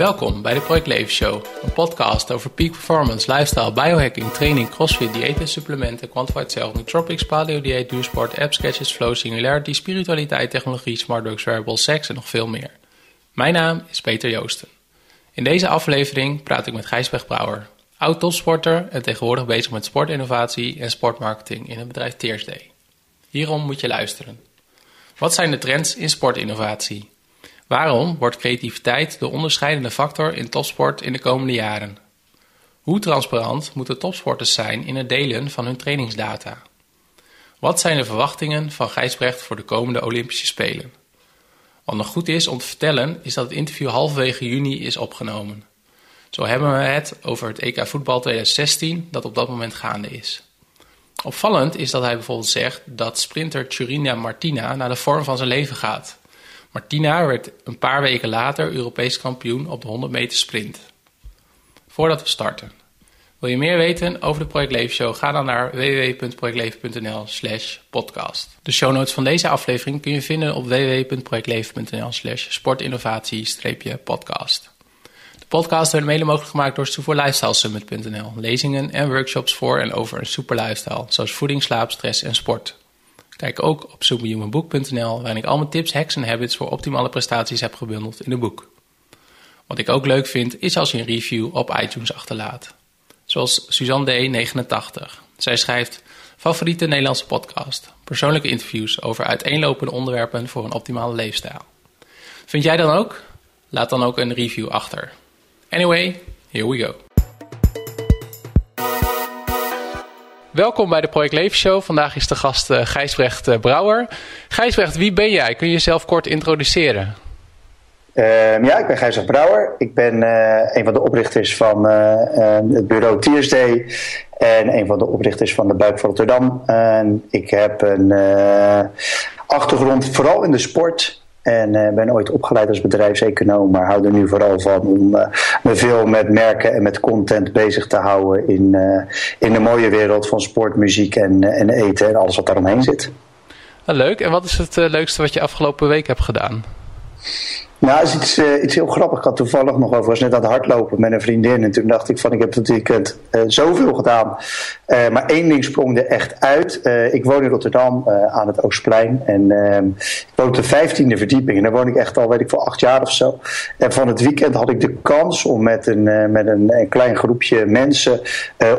Welkom bij de Project Leven Show, een podcast over peak performance, lifestyle, biohacking, training, crossfit, dieet en supplementen, quantified self, nootropics, paleo dieet, duursport, apps, sketches, flow, singularity, spiritualiteit, technologie, smart drugs, wearables, seks en nog veel meer. Mijn naam is Peter Joosten. In deze aflevering praat ik met Gijsbrecht Brouwer, oud topsporter en tegenwoordig bezig met sportinnovatie en sportmarketing in het bedrijf Tearsday. Hierom moet je luisteren. Wat zijn de trends in sportinnovatie? Waarom wordt creativiteit de onderscheidende factor in topsport in de komende jaren? Hoe transparant moeten topsporters zijn in het delen van hun trainingsdata? Wat zijn de verwachtingen van Gijsbrecht voor de komende Olympische Spelen? Wat nog goed is om te vertellen is dat het interview halverwege juni is opgenomen. Zo hebben we het over het EK voetbal 2016 dat op dat moment gaande is. Opvallend is dat hij bijvoorbeeld zegt dat sprinter Turina Martina naar de vorm van zijn leven gaat. Martina werd een paar weken later Europees kampioen op de 100 meter sprint. Voordat we starten. Wil je meer weten over de Project Leven Show? Ga dan naar www.projectleven.nl slash podcast. De show notes van deze aflevering kun je vinden op www.projectleven.nl slash sportinnovatie-podcast. De podcast werd mede mogelijk gemaakt door superlifestylesummit.nl. Lezingen en workshops voor en over een super lifestyle, zoals voeding, slaap, stress en sport. Kijk ook op superhumanbook.nl, waarin ik al mijn tips, hacks en habits voor optimale prestaties heb gebundeld in een boek. Wat ik ook leuk vind, is als je een review op iTunes achterlaat. Zoals Suzanne D89. Zij schrijft: Favoriete Nederlandse podcast. Persoonlijke interviews over uiteenlopende onderwerpen voor een optimale leefstijl. Vind jij dan ook? Laat dan ook een review achter. Anyway, here we go. Welkom bij de Project Leven Show. Vandaag is de gast uh, Gijsbrecht uh, Brouwer. Gijsbrecht, wie ben jij? Kun je jezelf kort introduceren? Uh, ja, ik ben Gijsbrecht Brouwer. Ik ben uh, een van de oprichters van het bureau Tearsday en een van de oprichters van de Buik van Rotterdam. ik heb een achtergrond vooral in de sport. En uh, ben ooit opgeleid als bedrijfseconoom, maar hou er nu vooral van om uh, me veel met merken en met content bezig te houden in, uh, in de mooie wereld van sport, muziek en, en eten en alles wat daaromheen zit. Ah, leuk. En wat is het leukste wat je afgelopen week hebt gedaan? Nou, is iets, uh, iets heel grappigs. Ik had toevallig nog over, was net aan het hardlopen met een vriendin. En toen dacht ik van, ik heb dit weekend uh, zoveel gedaan. Uh, maar één ding sprong er echt uit. ik woon in Rotterdam aan het Oostplein. En ehm, ik woon op de vijftiende verdieping. En daar woon ik echt al, weet ik voor acht jaar of zo. En van het weekend had ik de kans om met een, met een, een, klein groepje mensen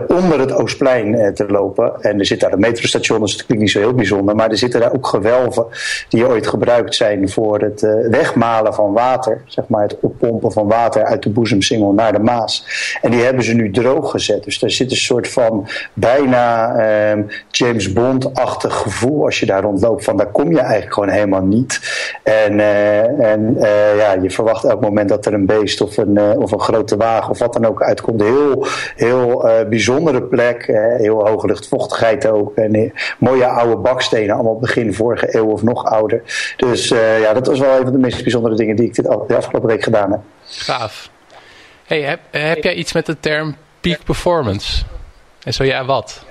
onder het Oostplein te lopen. En er zit daar een metrostation, dus dat klinkt niet zo heel bijzonder. Maar er zitten daar ook gewelven die ooit gebruikt zijn voor het wegmalen van water, zeg maar het oppompen van water uit de boezemsingel naar de Maas. En die hebben ze nu droog gezet. Dus daar zit een soort van bijna um, James Bond-achtig gevoel als je daar rondloopt. Van daar kom je eigenlijk gewoon helemaal niet. En, uh, en uh, ja, je verwacht elk moment dat er een beest of een, uh, of een grote wagen of wat dan ook uitkomt. Heel, heel bijzondere plek. heel hoge luchtvochtigheid ook. En mooie oude bakstenen, allemaal begin vorige eeuw of nog ouder. Dus ja, dat was wel een van de meest bijzondere dingen die ik dit de afgelopen week gedaan heb. Gaaf. Hey, heb, heb jij iets met de term peak performance? En zo ja, wat?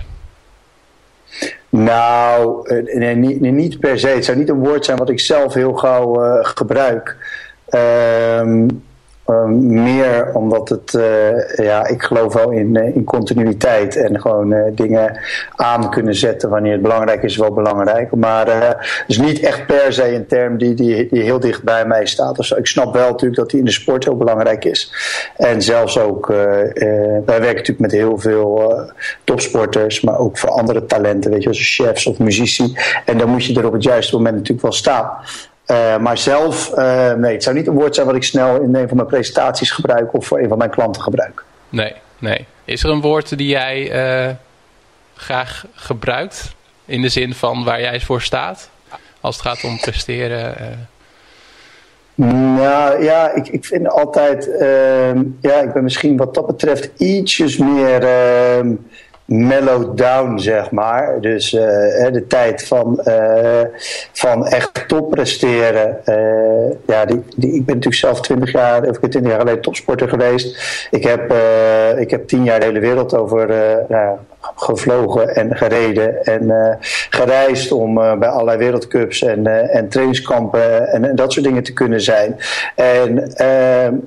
Nou, nee, niet, niet per se. Het zou niet een woord zijn wat ik zelf heel gauw uh, gebruik. Um, Ehm, meer omdat het, uh, ja, ik geloof wel in, uh, in continuïteit en gewoon uh, dingen aan kunnen zetten wanneer het belangrijk is, wel belangrijk. Maar het is niet echt per se een term die, die, die heel dicht bij mij staat. Dus ik snap wel natuurlijk dat die in de sport heel belangrijk is. En zelfs ook, wij werken natuurlijk met heel veel topsporters, maar ook voor andere talenten, weet je, zoals chefs of muzici. En dan moet je er op het juiste moment natuurlijk wel staan. Uh, maar zelf, uh, nee, het zou niet een woord zijn wat ik snel in een van mijn presentaties gebruik of voor een van mijn klanten gebruik. Nee, nee. Is er een woord die jij uh, graag gebruikt? In de zin van waar jij voor staat? Als het gaat om presteren? Nou ja, ik, ik vind altijd, ehm, ja, ik ben misschien wat dat betreft ietsjes meer mellowed down, zeg maar. Dus de tijd van, van echt top presteren. ja, die, die, ik ben natuurlijk zelf 20 jaar, of 20 jaar geleden topsporter geweest. Ik heb, ik heb 10 jaar de hele wereld over nou, gevlogen en gereden en gereisd om bij allerlei wereldcups en, en trainingskampen en, en, dat soort dingen te kunnen zijn. En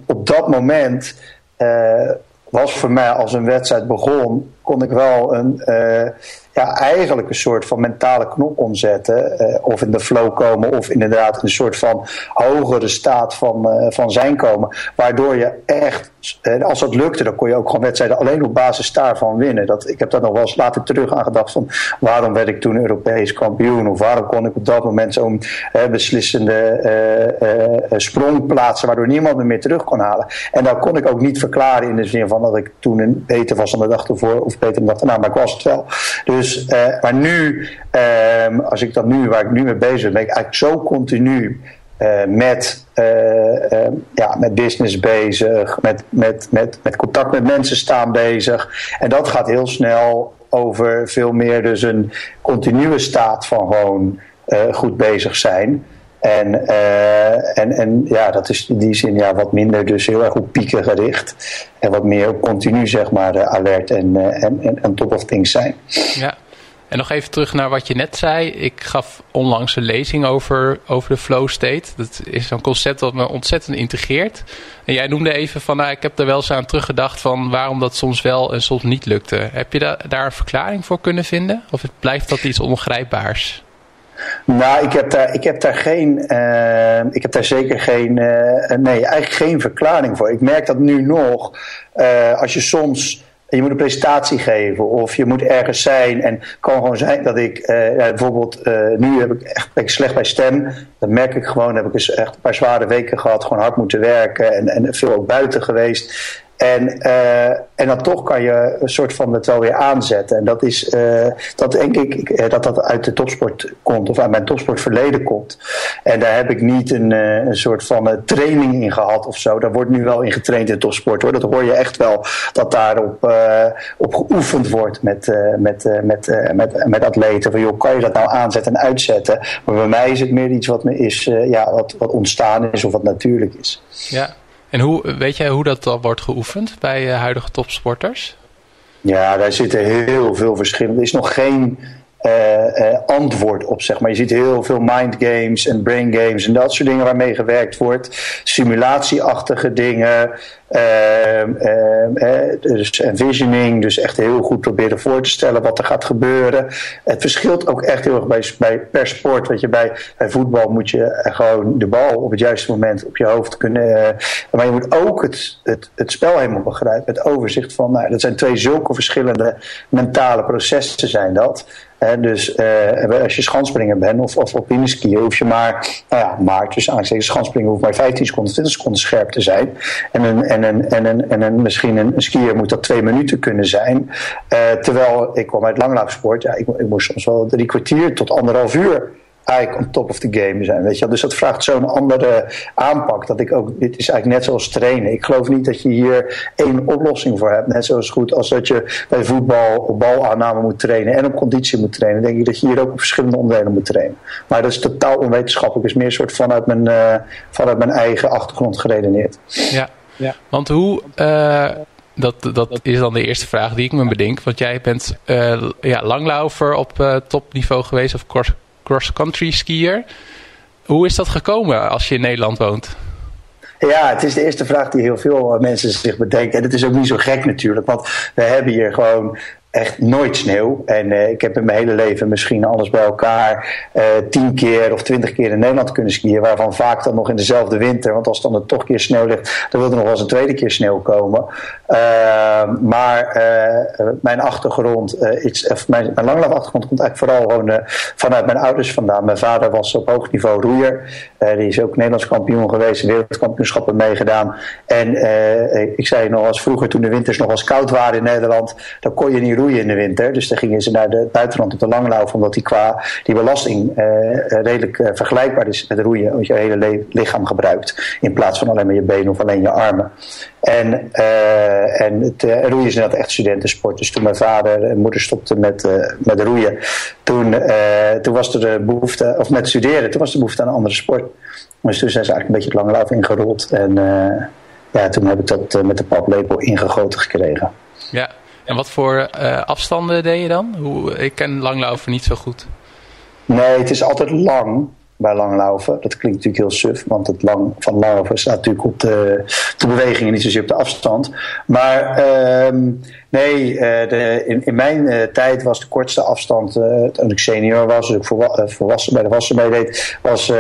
op dat moment was voor mij als een wedstrijd begon, kon ik wel een, uh, ja, eigenlijk een soort van mentale knop omzetten. Uh, of in de flow komen, of inderdaad een soort van hogere staat van, uh, van zijn komen. Waardoor je echt, als dat lukte, dan kon je ook gewoon wedstrijden alleen op basis daarvan winnen. Dat, ik heb daar nog wel eens later terug aan gedacht van waarom werd ik toen Europees kampioen? Of waarom kon ik op dat moment zo'n beslissende sprong plaatsen waardoor niemand me meer terug kon halen. En dat kon ik ook niet verklaren in de zin van dat ik toen beter was dan de dag ervoor of de dag erna, maar ik was het wel. Dus, uh, maar nu, uh, als ik dat nu, waar ik nu mee bezig ben, ben ik eigenlijk zo continu uh, met, uh, ja, met business bezig, met, met, met, met contact met mensen staan bezig. En dat gaat heel snel over veel meer dus een continue staat van gewoon goed bezig zijn. En, uh, en, en ja, dat is in die zin ja, wat minder dus heel erg op pieken gericht. En wat meer op continu zeg maar uh, alert en, uh, en, en top of things zijn. Ja, en nog even terug naar wat je net zei. Ik gaf onlangs een lezing over, over de flow state. Dat is een concept dat me ontzettend integreert. En jij noemde even van, nou, ik heb er wel eens aan teruggedacht van waarom dat soms wel en soms niet lukte. Heb je da daar een verklaring voor kunnen vinden? Of blijft dat iets ongrijpbaars? Nou, ik heb daar, ik heb daar geen, uh, ik heb daar zeker geen, uh, nee, eigenlijk geen verklaring voor. Ik merk dat nu nog, uh, als je soms, je moet een presentatie geven of je moet ergens zijn en kan gewoon zijn dat ik, bijvoorbeeld, nu heb ik echt, ben ik slecht bij stem. Dat merk ik gewoon, heb ik dus echt een paar zware weken gehad, gewoon hard moeten werken en, en veel ook buiten geweest. En, uh, en dan toch kan je een soort van het wel weer aanzetten. En dat is, uh, dat denk ik, eh, dat dat uit de topsport komt, of uit mijn topsportverleden komt. En daar heb ik niet een, een soort van training in gehad of zo. Daar wordt nu wel in getraind in topsport hoor. Dat hoor je echt wel, dat daarop op geoefend wordt met, met, met, met, met atleten. Van joh, kan je dat nou aanzetten en uitzetten? Maar bij mij is het meer iets wat me is, ja, wat, wat ontstaan is of wat natuurlijk is. Ja. En hoe, weet jij hoe dat dan wordt geoefend bij uh, huidige topsporters? Ja, daar zitten heel veel verschillen. Er is nog geen antwoord op, zeg maar. Je ziet heel veel mind games en brain games en dat soort dingen waarmee gewerkt wordt. Simulatieachtige dingen. Uh, dus envisioning, dus echt heel goed proberen voor te stellen wat er gaat gebeuren. Het verschilt ook echt heel erg bij, bij per sport. Weet je, bij, bij voetbal moet je gewoon de bal op het juiste moment op je hoofd kunnen. maar je moet ook het, het, het spel helemaal begrijpen. Het overzicht van, nou, dat zijn twee zulke verschillende mentale processen zijn dat dus uh, als je schanspringen bent of, of op skiën, hoef je maar, nou ja, maar tussen aanstekens schanspringen hoeft maar 15 seconden, 20 seconden scherp te zijn. En, een, en, een, en, een, en een, misschien een, skier moet dat twee minuten kunnen zijn. Uh, terwijl ik kwam uit langlaufsport, ja, ik, ik moest soms wel drie kwartier tot anderhalf uur eigenlijk on top of the game zijn. Weet je? Dus dat vraagt zo'n andere aanpak. Dat ik ook, dit is eigenlijk net zoals trainen. Ik geloof niet dat je hier één oplossing voor hebt. Net zoals goed als dat je bij voetbal op balaanname moet trainen en op conditie moet trainen. Denk ik dat je hier ook op verschillende onderdelen moet trainen. Maar dat is totaal onwetenschappelijk. is meer een soort vanuit mijn, uh, vanuit mijn eigen achtergrond geredeneerd. Ja, ja. want hoe. Uh dat, dat is dan de eerste vraag die ik me bedenk. Want jij bent uh, ja, langlaufer op uh, topniveau geweest, of cross, cross-country skier. Hoe is dat gekomen als je in Nederland woont? Ja, het is de eerste vraag die heel veel mensen zich bedenken. En het is ook niet zo gek natuurlijk, want we hebben hier gewoon echt nooit sneeuw. En uh, ik heb in mijn hele leven misschien alles bij elkaar uh, tien keer of twintig keer in Nederland kunnen skiën. Waarvan vaak dan nog in dezelfde winter. Want als dan er toch een keer sneeuw ligt, dan wil er nog wel eens een tweede keer sneeuw komen. Uh, maar mijn achtergrond, of mijn, mijn langlaufachtergrond komt eigenlijk vooral gewoon vanuit mijn ouders vandaan. Mijn vader was op hoog niveau roeier. die is ook Nederlands kampioen geweest, wereldkampioenschappen meegedaan. En ik zei nog als vroeger, toen de winters nog als koud waren in Nederland, dan kon je niet roeien in de winter. Dus dan gingen ze naar het buitenland op de langlauf, omdat die qua die belasting redelijk vergelijkbaar is met roeien. Want je hele lichaam gebruikt in plaats van alleen maar je benen of alleen je armen. En, uh, en het uh, roeien is inderdaad echt studentensport. Dus toen mijn vader en moeder stopten met, uh, met roeien, toen, toen was er de behoefte, of met studeren, toen was de behoefte aan een andere sport. Dus toen zijn ze eigenlijk een beetje het langlauf ingerold. En ja, toen heb ik dat met de paplepel ingegoten gekregen. Ja, en wat voor afstanden deed je dan? Hoe, ik ken langlaufen niet zo goed. Nee, het is altijd lang bij langlaufen. Dat klinkt natuurlijk heel suf, want het lang van langlaufen staat natuurlijk op de, de beweging en niet zozeer op de afstand. Maar uh, nee, uh, de, in, in mijn uh, tijd was de kortste afstand, uh, toen ik senior was, dus ik volwa volwassen, bij de wassen deed, was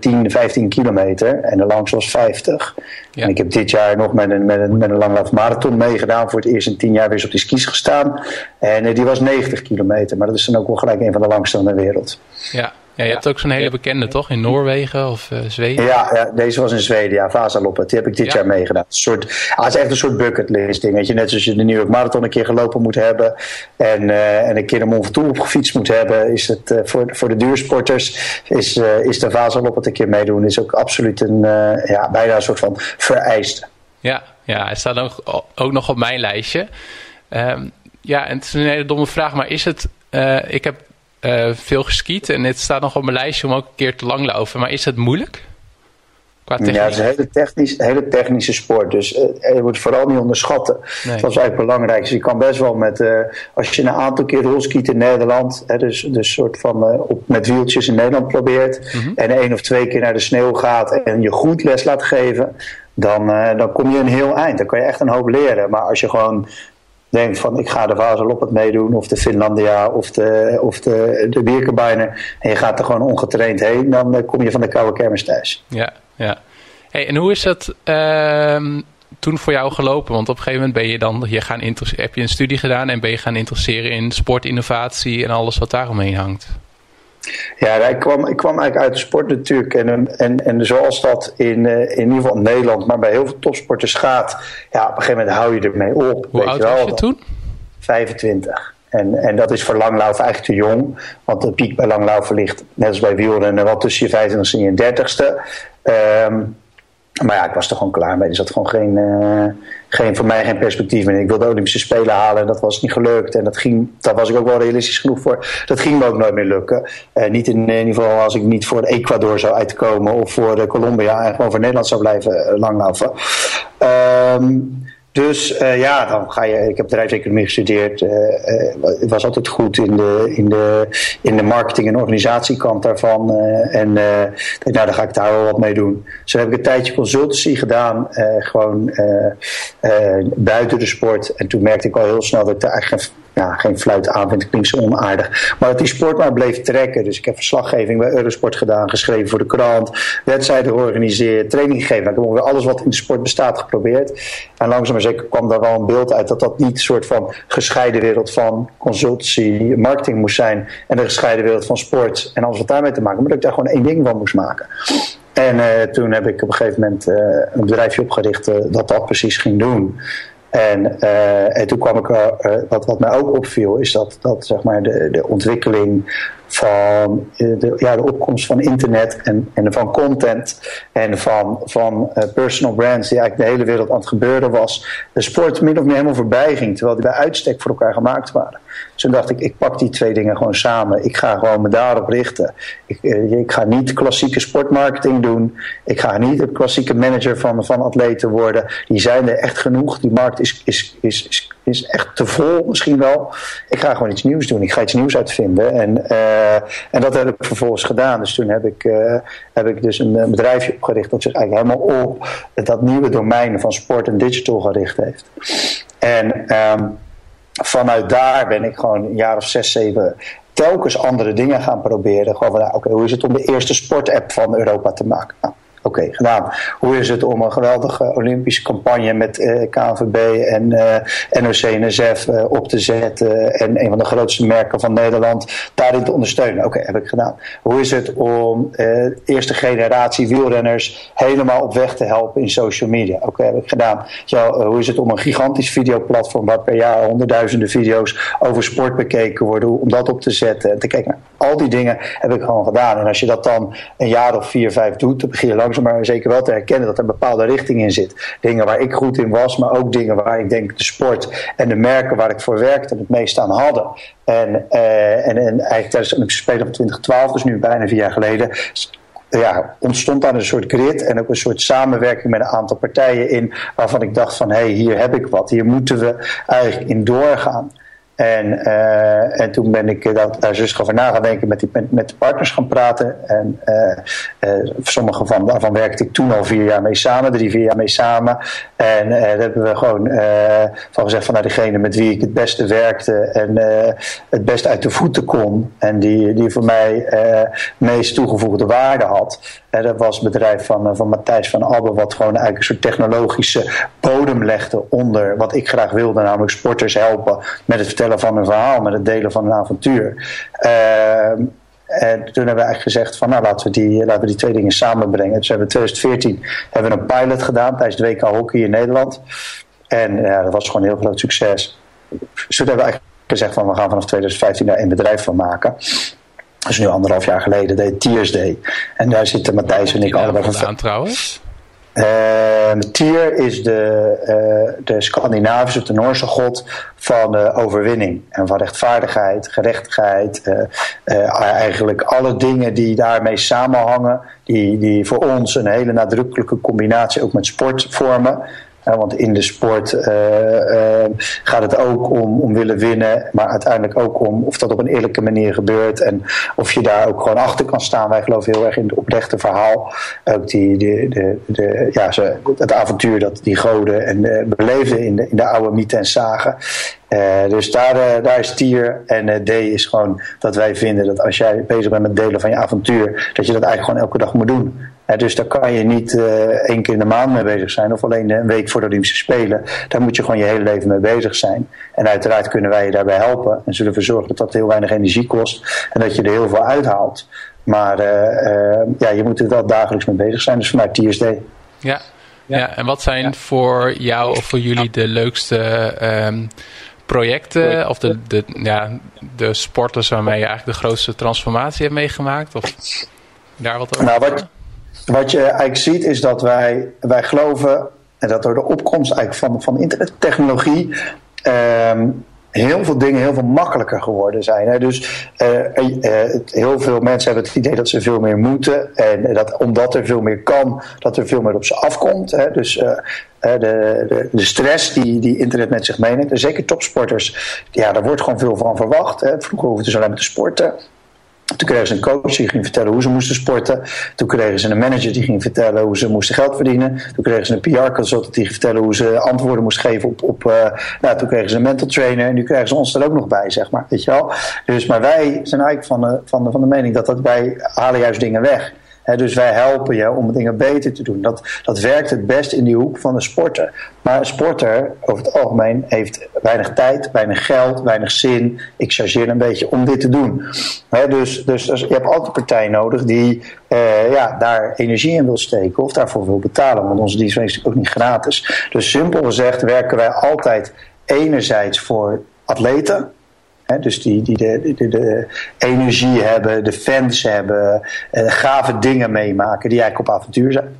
10, 15 kilometer. En de langste was 50. Ja. En ik heb dit jaar nog met een, met een, met een langlaufmarathon meegedaan. Voor het eerst in 10 jaar weer eens op die skis gestaan. En die was 90 kilometer. Maar dat is dan ook wel gelijk een van de langste van de wereld. Ja, ja, je hebt ook zo'n hele bekende, toch? In Noorwegen of uh, Zweden? Ja, ja, deze was in Zweden, ja, Vasaloppet. Die heb ik dit jaar meegedaan. Een soort, ah, het is echt een soort bucketlist ding, weet je. Net zoals je de New York Marathon een keer gelopen moet hebben... en, uh, en een keer de Mont Ventoux opgefietst moet hebben... is het uh, voor, voor de duursporters is, is de Vasaloppet een keer meedoen... is ook absoluut een, ja, bijna een soort van vereiste. Ja, ja, hij staat ook, ook nog op mijn lijstje. Um, ja, en het is een hele domme vraag, maar is het... ik heb uh, veel geskiet en het staat nog op mijn lijstje om ook een keer te langlopen. Maar is het moeilijk? Qua ja, het is een hele, technisch, hele technische sport. Dus uh, je moet vooral niet onderschatten. Dat is eigenlijk belangrijk. Dus je kan best wel met, uh, als je een aantal keer rolskiet in Nederland, hè, dus, dus soort van op, met wieltjes in Nederland probeert, mm -hmm. en één of twee keer naar de sneeuw gaat en je goed les laat geven, dan, dan kom je een heel eind. Dan kan je echt een hoop leren. Maar als je gewoon denkt van ik ga de Vazelop meedoen of de Finlandia of de, of de, de en je gaat er gewoon ongetraind heen, dan eh, kom je van de koude kermis thuis. Ja, ja. Hey, en hoe is dat uh, toen voor jou gelopen? Want op een gegeven moment ben je dan, je gaan heb je een studie gedaan en ben je gaan interesseren in sportinnovatie en alles wat daaromheen hangt? Ja, ik kwam, ik kwam eigenlijk uit de sport natuurlijk. En, en, en zoals dat in, uh, in ieder geval Nederland, maar bij heel veel topsporters gaat, ja, op een gegeven moment hou je ermee op. Hoe weet oud je wel, was je toen? 25. En, en dat is voor langlaufen eigenlijk te jong. Want de piek bij langlaufen ligt, net als bij wielrennen, wat tussen je 25ste en je 30ste. Um, maar ja, ik was er gewoon klaar mee. Er zat gewoon geen, uh, geen, voor mij geen perspectief meer. Ik wilde de Olympische Spelen halen en dat was niet gelukt. En dat ging, daar was ik ook wel realistisch genoeg voor. Dat ging me ook nooit meer lukken. Uh, niet in, ieder geval als ik niet voor Ecuador zou uitkomen of voor de Colombia en gewoon voor Nederland zou blijven langlaufen. Um, dus uh, ja, dan ga je. Ik heb bedrijfseconomie gestudeerd. Uh, was altijd goed in de, in de, in de marketing- en organisatiekant daarvan. en dacht, nou, dan ga ik daar wel wat mee doen. Dus heb ik een tijdje consultancy gedaan. gewoon buiten de sport. En toen merkte ik al heel snel dat ik daar eigenlijk ja, geen fluit aan vind, zo onaardig. Maar dat die sport maar bleef trekken. Dus ik heb verslaggeving bij Eurosport gedaan, geschreven voor de krant, wedstrijden georganiseerd, training gegeven. Nou, ik heb ongeveer alles wat in de sport bestaat geprobeerd. En langzaam maar zeker kwam daar wel een beeld uit dat dat niet een soort van gescheiden wereld van consultancy, marketing moest zijn. En de gescheiden wereld van sport en alles wat daarmee te maken. Maar dat ik daar gewoon één ding van moest maken. En uh, toen heb ik op een gegeven moment uh, een bedrijfje opgericht uh, dat dat precies ging doen. En, uh, en toen kwam ik, uh, wat, wat mij ook opviel, is dat, dat zeg maar de, de ontwikkeling van de, ja, de opkomst van internet en, en van content en van, van uh, personal brands, die eigenlijk de hele wereld aan het gebeuren was, de sport min of meer helemaal voorbij ging, terwijl die bij uitstek voor elkaar gemaakt waren. Dus toen dacht ik, ik pak die twee dingen gewoon samen. Ik ga gewoon me daarop richten. Ik, eh, ik ga niet klassieke sportmarketing doen. Ik ga niet een klassieke manager van, van atleten worden. Die zijn er echt genoeg. Die markt is, is, is, is, is echt te vol misschien wel. Ik ga gewoon iets nieuws doen. Ik ga iets nieuws uitvinden. En, en dat heb ik vervolgens gedaan. Dus toen heb ik, uh, heb ik dus een bedrijfje opgericht dat zich eigenlijk helemaal op dat nieuwe domein van sport en digital gericht heeft. En... Um, vanuit daar ben ik gewoon een jaar of zes, zeven telkens andere dingen gaan proberen. Gewoon van, nou, oké, hoe is het om de eerste sportapp van Europa te maken? Nou, Oké, gedaan. Hoe is het om een geweldige Olympische campagne met uh, KNVB en uh, NOC-NSF uh, op te zetten en een van de grootste merken van Nederland daarin te ondersteunen? Oké, heb ik gedaan. Hoe is het om eerste generatie wielrenners helemaal op weg te helpen in social media? Oké, heb ik gedaan. Zo, hoe is het om een gigantisch videoplatform waar per jaar honderdduizenden video's over sport bekeken worden, om dat op te zetten en te kijken? Nou, Al die dingen heb ik gewoon gedaan. En als je dat dan een jaar of vier, vijf doet, dan begin je langzaam maar zeker wel te herkennen dat er een bepaalde richting in zit. Dingen waar ik goed in was, maar ook dingen waar ik denk de sport en de merken waar ik voor werkte het meest aan hadden. En, uh, en, en eigenlijk tijdens de Olympische Spelen van 2012, dus nu bijna vier jaar geleden, ja, ontstond daar een soort grid en ook een soort samenwerking met een aantal partijen in, waarvan ik dacht van hé, hey, hier heb ik wat, hier moeten we eigenlijk in doorgaan. En, uh, en toen ben ik uh, daar zus over na gaan denken, met, die, met, de partners gaan praten. En uh, sommige van daarvan werkte ik toen al vier jaar mee samen, drie, vier jaar mee samen. En daar hebben we gewoon van gezegd van nou, degene met wie ik het beste werkte en het best uit de voeten kon. En die, die voor mij meest toegevoegde waarde had. En dat was het bedrijf van, van Matthijs van Abbe, wat gewoon eigenlijk een soort technologische bodem legde onder wat ik graag wilde, namelijk sporters helpen met het vertellen van een verhaal, met het delen van een avontuur. Ehm, en toen hebben we eigenlijk gezegd van nou laten we die, laten we die twee dingen samenbrengen. Dus we hebben in 2014 hebben we een pilot gedaan tijdens de WK Hockey in Nederland. En ja, dat was gewoon een heel groot succes. Dus toen hebben we eigenlijk gezegd van we gaan vanaf 2015 daar een bedrijf van maken. Dat is nu anderhalf jaar geleden, de Tears Day. En daar zitten Matthijs en ik allebei van. aan trouwens? Uh, Tyr is de, uh, de Scandinavische, de Noorse god van uh, overwinning en van rechtvaardigheid, gerechtigheid. eigenlijk alle dingen die daarmee samenhangen, die, die voor ons een hele nadrukkelijke combinatie ook met sport vormen want in de sport uh, uh, gaat het ook om, om willen winnen, maar uiteindelijk ook om of dat op een eerlijke manier gebeurt en of je daar ook gewoon achter kan staan. Wij geloven heel erg in het oprechte verhaal. Ook die, de, de, de, ja, het avontuur dat die goden en uh, beleefden in de, in de oude mythen en zagen. dus daar, daar is tier en D is gewoon dat wij vinden dat als jij bezig bent met delen van je avontuur, dat je dat eigenlijk gewoon elke dag moet doen dus daar kan je niet uh, één keer in de maand mee bezig zijn of alleen een week voor de Olympische Spelen. Daar moet je gewoon je hele leven mee bezig zijn. En uiteraard kunnen wij je daarbij helpen en zullen ervoor zorgen dat dat heel weinig energie kost en dat je er heel veel uithaalt. Maar uh, uh, ja, je moet er wel dagelijks mee bezig zijn, dus vanuit TSD. Ja, ja. en wat zijn ja. voor jou of voor jullie de leukste um, projecten of de, de, ja, de sporters waarmee je eigenlijk de grootste transformatie hebt meegemaakt? Of daar wat over? Nou, wat, wat je eigenlijk ziet is dat wij, wij geloven en dat door de opkomst eigenlijk van, van internettechnologie um, heel veel dingen heel veel makkelijker geworden zijn. Hè. Dus uh, uh, heel veel mensen hebben het idee dat ze veel meer moeten. En dat omdat er veel meer kan, dat er veel meer op ze afkomt. Hè. Dus uh, de, de, de, stress die, die internet met zich meeneemt. En zeker topsporters, ja, daar wordt gewoon veel van verwacht. Hè. Vroeger hoefden ze alleen maar te sporten. Toen kregen ze een coach die ging vertellen hoe ze moesten sporten. Toen kregen ze een manager die ging vertellen hoe ze moesten geld verdienen. Toen kregen ze een PR-consultant die ging vertellen hoe ze antwoorden moesten geven op. op uh, nou, toen kregen ze een mental trainer en nu krijgen ze ons er ook nog bij, zeg maar. Weet je wel? Dus, maar wij zijn eigenlijk van de, van de, van de mening dat, dat wij halen juist dingen weg dus wij helpen je om dingen beter te doen. Dat, dat werkt het best in die hoek van de sporter. Maar een sporter, over het algemeen, heeft weinig tijd, weinig geld, weinig zin. Ik chargeer een beetje om dit te doen. dus, dus, dus, je hebt altijd een partij nodig die uh, ja, daar energie in wil steken of daarvoor wil betalen. Want onze dienst is ook niet gratis. Dus simpel gezegd werken wij altijd enerzijds voor atleten dus die, die de, energie hebben, de fans hebben, uh, gave dingen meemaken die eigenlijk op avontuur zijn.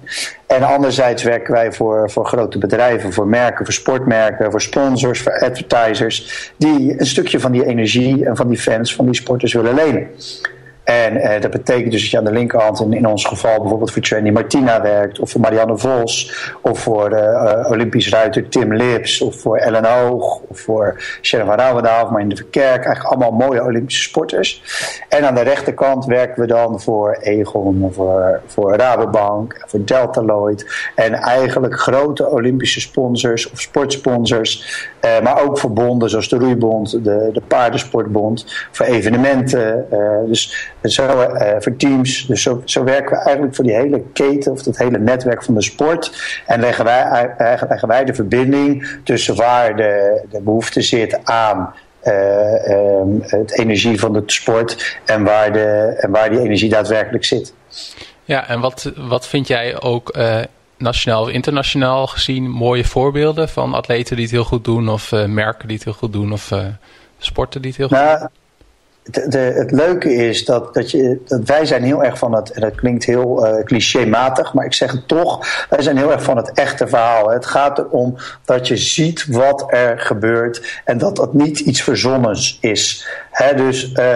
En anderzijds werken wij voor, voor grote bedrijven, voor merken, voor sportmerken, voor sponsors, voor advertisers, die een stukje van die energie en van die fans, van die sporters willen lenen. En eh, dat betekent dus dat je aan de linkerhand in, in ons geval bijvoorbeeld voor Trendy Martina werkt, of voor Marianne Vos, of voor uh, Olympisch ruiter Tim Lips, of voor Ellen Hoog, of voor Sharon van Rouwendaal, of Marine de Verkerk. Eigenlijk allemaal mooie Olympische sporters. En aan de rechterkant werken we dan voor Egon, voor, voor Rabobank, voor Deltaloid. En eigenlijk grote Olympische sponsors of sportsponsors, uh, maar ook verbonden zoals de Roeibond, de, de Paardensportbond, voor evenementen. Dus zo, uh, voor teams. Dus zo, zo, werken we eigenlijk voor die hele keten of het hele netwerk van de sport. En leggen wij, leggen wij de verbinding tussen waar de, de behoefte zit aan uh, um, het energie van de sport en waar, de, en waar die energie daadwerkelijk zit. Ja, en wat, wat vind jij ook uh, nationaal of internationaal gezien mooie voorbeelden van atleten die het heel goed doen of merken die het heel goed doen of sporten die het heel goed nou, doen? De, het leuke is dat, dat, je, dat wij zijn heel erg van het, en dat klinkt heel uh, clichématig, maar ik zeg het toch, wij zijn heel erg van het echte verhaal. Het gaat erom dat je ziet wat er gebeurt en dat dat niet iets verzonnens is. dus, uh,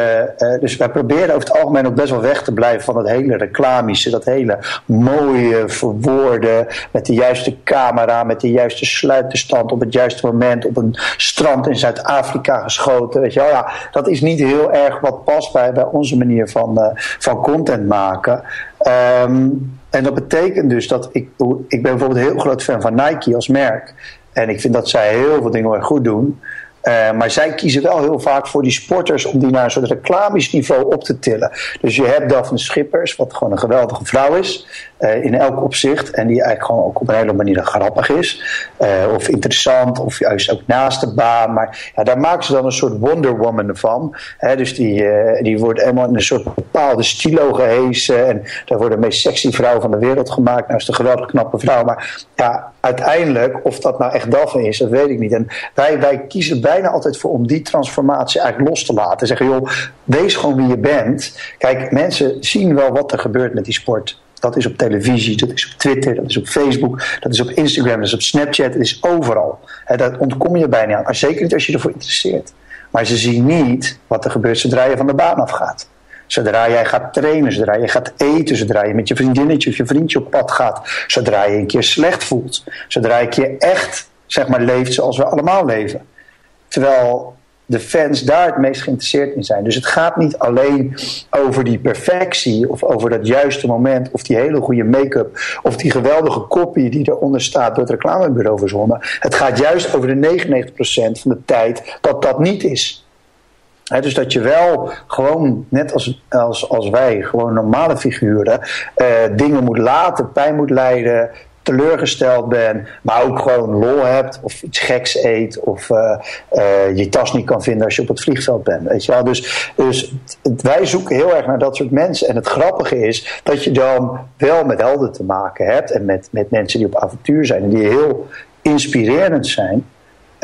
dus wij proberen over het algemeen ook best wel weg te blijven van het hele reclamische, dat hele mooie verwoorden met de juiste camera, met de juiste sluiterstand op het juiste moment, op een strand in Zuid-Afrika geschoten. Weet je wel, ja, dat is niet heel erg wat past bij, bij onze manier van, uh, van content maken. Um, en dat betekent dus dat ik, ik ben bijvoorbeeld een heel groot fan van Nike als merk. En ik vind dat zij heel veel dingen goed doen. Uh, maar zij kiezen wel heel vaak voor die sporters om die naar een soort reclamisch niveau op te tillen. Dus je hebt Daphne Schippers, wat gewoon een geweldige vrouw is. Uh, in elk opzicht. En die eigenlijk gewoon ook op een hele manier grappig is. Uh, of interessant, of juist ook naast de baan. Maar ja, daar maken ze dan een soort Wonder Woman van. Hè, dus die, die wordt helemaal in een soort bepaalde stilo gehezen. En daar wordt de meest sexy vrouw van de wereld gemaakt. Nou is een geweldig knappe vrouw. Maar ja, uiteindelijk, of dat nou echt Daphne is, dat weet ik niet. En wij, wij kiezen bijna altijd voor om die transformatie eigenlijk los te laten. Zeggen, joh, wees gewoon wie je bent. Kijk, mensen zien wel wat er gebeurt met die sport. Dat is op televisie, dat is op Twitter, dat is op Facebook, dat is op Instagram, dat is op Snapchat, dat is overal. He, daar ontkom je bijna aan. Zeker niet als je ervoor interesseert. Maar ze zien niet wat er gebeurt zodra je van de baan afgaat. Zodra jij gaat trainen, zodra je gaat eten, zodra je met je vriendinnetje of je vriendje op pad gaat, zodra je een keer slecht voelt, zodra je keer echt zeg maar, leeft zoals we allemaal leven. Terwijl de fans daar het meest geïnteresseerd in zijn. Dus het gaat niet alleen over die perfectie of over dat juiste moment of die hele goede make-up of die geweldige kopie die eronder staat door het reclamebureau verzonnen. Het gaat juist over de 99% van de tijd dat dat niet is. dus dat je wel gewoon, net als, als, als wij, gewoon normale figuren, uh, dingen moet laten, pijn moet lijden, teleurgesteld ben, maar ook gewoon lol hebt of iets geks eet of uh, uh, je tas niet kan vinden als je op het vliegveld bent. Weet je wel? Dus, dus wij zoeken heel erg naar dat soort mensen. En het grappige is dat je dan wel met helden te maken hebt en met, met mensen die op avontuur zijn en die heel inspirerend zijn.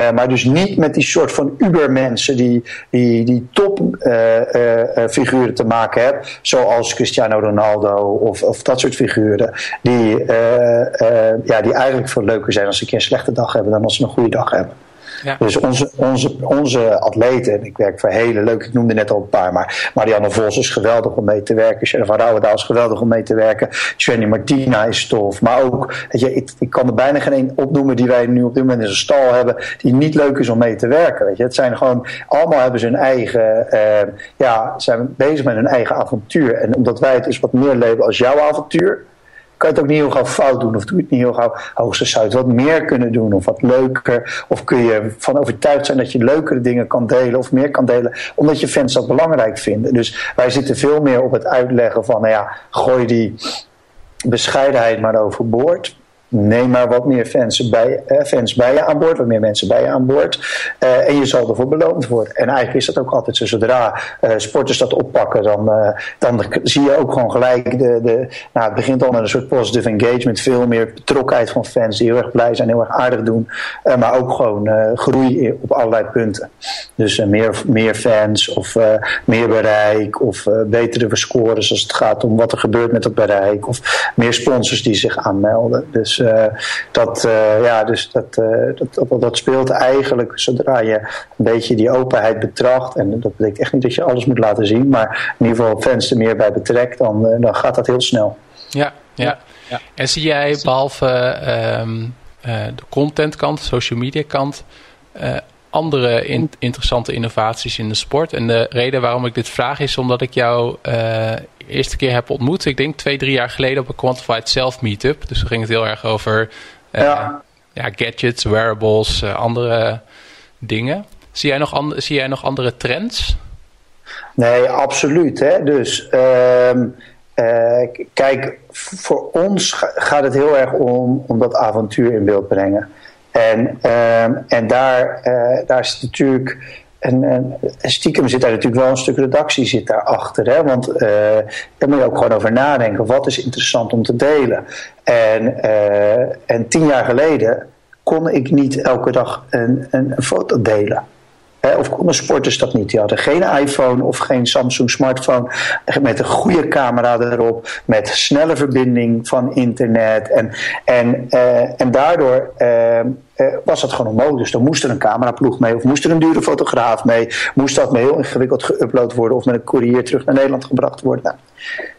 Uh, maar dus niet met die soort van ubermensen die, die, die topfiguren uh, uh, te maken hebben. Zoals Cristiano Ronaldo of, of dat soort figuren. Die, ja, die eigenlijk veel leuker zijn als ze een keer een slechte dag hebben dan als ze een goede dag hebben. Ja. Dus onze, onze, onze atleten, ik werk voor hele leuk, ik noemde net al een paar, maar Marianne Vos is geweldig om mee te werken, Sharon van Rouwendaal is geweldig om mee te werken, Jenny Martina is tof, maar ook, je, ik, ik kan er bijna geen één opnoemen die wij nu op dit moment in zijn stal hebben, die niet leuk is om mee te werken. Weet je. Het zijn gewoon, allemaal hebben ze hun eigen, uh, ja, zijn bezig met hun eigen avontuur. En omdat wij het dus wat meer leven als jouw avontuur, kan je het ook niet heel gauw fout doen. Of doe je het niet heel gauw. Hoogstens zou je het wat meer kunnen doen. Of wat leuker. Of kun je van overtuigd zijn dat je leukere dingen kan delen. Of meer kan delen. Omdat je fans dat belangrijk vinden. Dus wij zitten veel meer op het uitleggen van. Nou ja, gooi die bescheidenheid maar overboord neem maar wat meer fans bij, eh, fans bij je aan boord, wat meer mensen bij je aan boord. Uh, en je zal ervoor beloond worden. En eigenlijk is dat ook altijd zo. Zodra uh, sporters dat oppakken, dan, dan zie je ook gewoon gelijk. De, de, nou, het begint al met een soort positive engagement. Veel meer betrokkenheid van fans die heel erg blij zijn, heel erg aardig doen. maar ook gewoon groei op allerlei punten. Dus meer, meer fans of meer bereik of betere scores als het gaat om wat er gebeurt met het bereik. Of meer sponsors die zich aanmelden. Dus uh, dat, uh, ja, dus dat, uh, dat, dat, dat, speelt eigenlijk zodra je een beetje die openheid betracht. En dat betekent echt niet dat je alles moet laten zien, maar in ieder geval fans er meer bij betrekt, dan, dan gaat dat heel snel. Ja, ja. ja. En zie jij behalve um, de contentkant, social media kant, andere in, interessante innovaties in de sport. En de reden waarom ik dit vraag is omdat ik jou uh, eerste keer heb ontmoet. Ik denk twee, drie jaar geleden op een Quantified Self Meetup. Dus we ging het heel erg over uh, ja. ja. gadgets, wearables, uh, andere dingen. Zie jij, nog and zie jij nog andere trends? Nee, absoluut. Hè? Dus ehm, kijk, voor ons gaat het heel erg om, om dat avontuur in beeld brengen. En, uh, en daar, uh, daar is natuurlijk. En, stiekem zit daar natuurlijk wel een stuk redactie zit daarachter. Hè? Want uh, daar moet je ook gewoon over nadenken. Wat is interessant om te delen? En, uh, en tien jaar geleden kon ik niet elke dag een, een, foto delen. of konden sporters dat niet? Die hadden geen iPhone of geen Samsung smartphone met een goede camera erop, met snelle verbinding van internet. En, en, en daardoor uh, was dat gewoon onmogelijk. Dus dan moest er een cameraploeg mee, of moest er een dure fotograaf mee, moest dat me heel ingewikkeld geüpload worden of met een courier terug naar Nederland gebracht worden. Nou,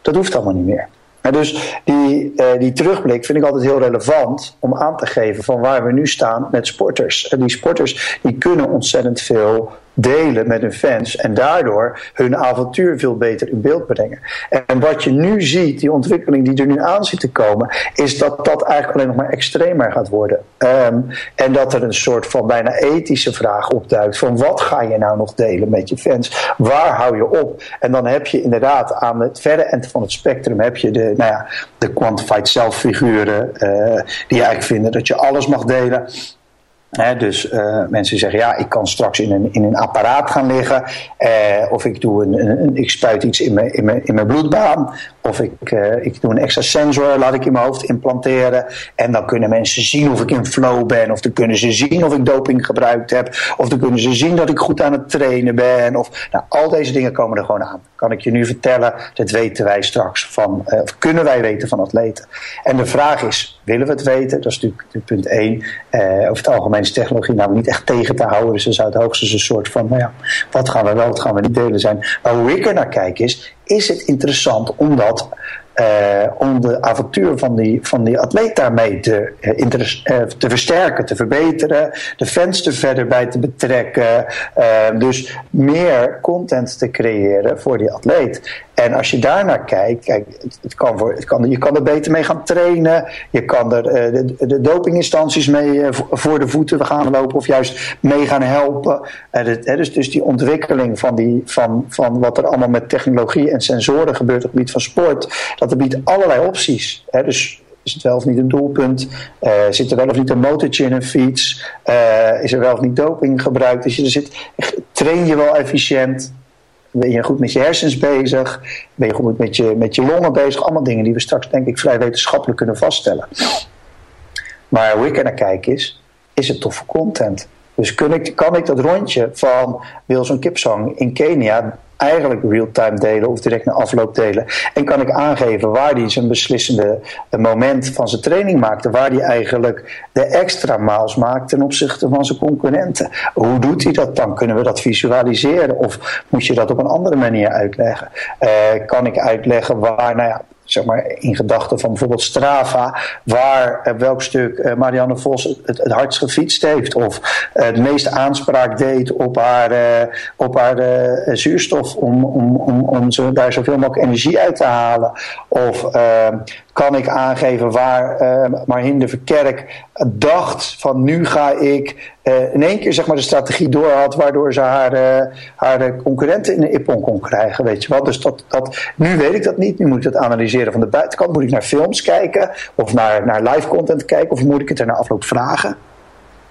dat hoeft allemaal niet meer. dus die, uh, die terugblik vind ik altijd heel relevant om aan te geven van waar we nu staan met sporters. En die sporters die kunnen ontzettend veel delen met hun fans en daardoor hun avontuur veel beter in beeld brengen. En wat je nu ziet, die ontwikkeling die er nu aan zit te komen, is dat dat eigenlijk alleen nog maar extremer gaat worden. Um, en dat er een soort van bijna ethische vraag opduikt van wat ga je nou nog delen met je fans? Waar hou je op? En dan heb je inderdaad aan het verre eind van het spectrum heb je de, nou ja, de quantified self figuren uh, die eigenlijk vinden dat je alles mag delen dus uh, mensen zeggen, ja, ik kan straks in een, in een apparaat gaan liggen. Uh, of ik, doe een, een, ik spuit iets in in mijn, in mijn bloedbaan. Of ik, uh, ik doe een extra sensor, laat ik in mijn hoofd implanteren. En dan kunnen mensen zien of ik in flow ben. Of dan kunnen ze zien of ik doping gebruikt heb. Of dan kunnen ze zien dat ik goed aan het trainen ben. Of, nou, al deze dingen komen er gewoon aan. Kan ik je nu vertellen, dat weten wij straks van, of kunnen wij weten van atleten. En de vraag is, willen we het weten? Dat is natuurlijk punt één. over het algemeen is technologie namelijk niet echt tegen te houden. Dus er zou het hoogstens een soort van, nou ja, wat gaan we wel, wat gaan we niet delen zijn. Maar hoe ik er naar kijk is, is het interessant omdat uh, om de avontuur van die, van die atleet daarmee te, uh, uh, te versterken, te verbeteren, de fans er verder bij te betrekken. dus meer content te creëren voor die atleet. En als je daarnaar kijkt, kijk, het, het kan voor, het kan, je kan er beter mee gaan trainen. Je kan er de, de dopinginstanties mee voor de voeten gaan lopen of juist mee gaan helpen. dus, dus die ontwikkeling van, die, van, van wat er allemaal met technologie en sensoren gebeurt op het gebied van sport. Dat dat biedt allerlei opties. Hè? Dus is het wel of niet een doelpunt? Uh, zit er wel of niet een motortje in een fiets? Uh, is er wel of niet doping gebruikt? Dus je er zit, train je wel efficiënt? Ben je goed met je hersens bezig? Ben je goed met je, met je longen bezig? Allemaal dingen die we straks denk ik vrij wetenschappelijk kunnen vaststellen. Maar hoe ik er naar kijk is, is het toffe content. Dus kan ik, kan ik dat rondje van Wilson Kipsang in Kenia eigenlijk real-time delen of direct na afloop delen. En kan ik aangeven waar hij zijn beslissende moment van zijn training maakte. Waar hij eigenlijk de extra miles maakt ten opzichte van zijn concurrenten. Hoe doet hij dat dan? Kunnen we dat visualiseren? Of moet je dat op een andere manier uitleggen? Uh, kan ik uitleggen waar, nou ja, zeg maar, in gedachten van bijvoorbeeld Strava, waar uh, welk stuk Marianne Vos het, het, hardst gefietst heeft, of het meeste aanspraak deed op haar, op haar zuurstof om, om, om, om zo, daar zoveel mogelijk energie uit te halen, of kan ik aangeven waar uh, de Verkerk dacht van nu ga ik uh, in één keer zeg maar, de strategie door had waardoor ze haar, uh, haar concurrenten in de ippon kon krijgen. Weet je wel? Dus dat, dat, nu weet ik dat niet. Nu moet ik dat analyseren van de buitenkant. Moet ik naar films kijken of naar, naar live content kijken of moet ik het er na afloop vragen?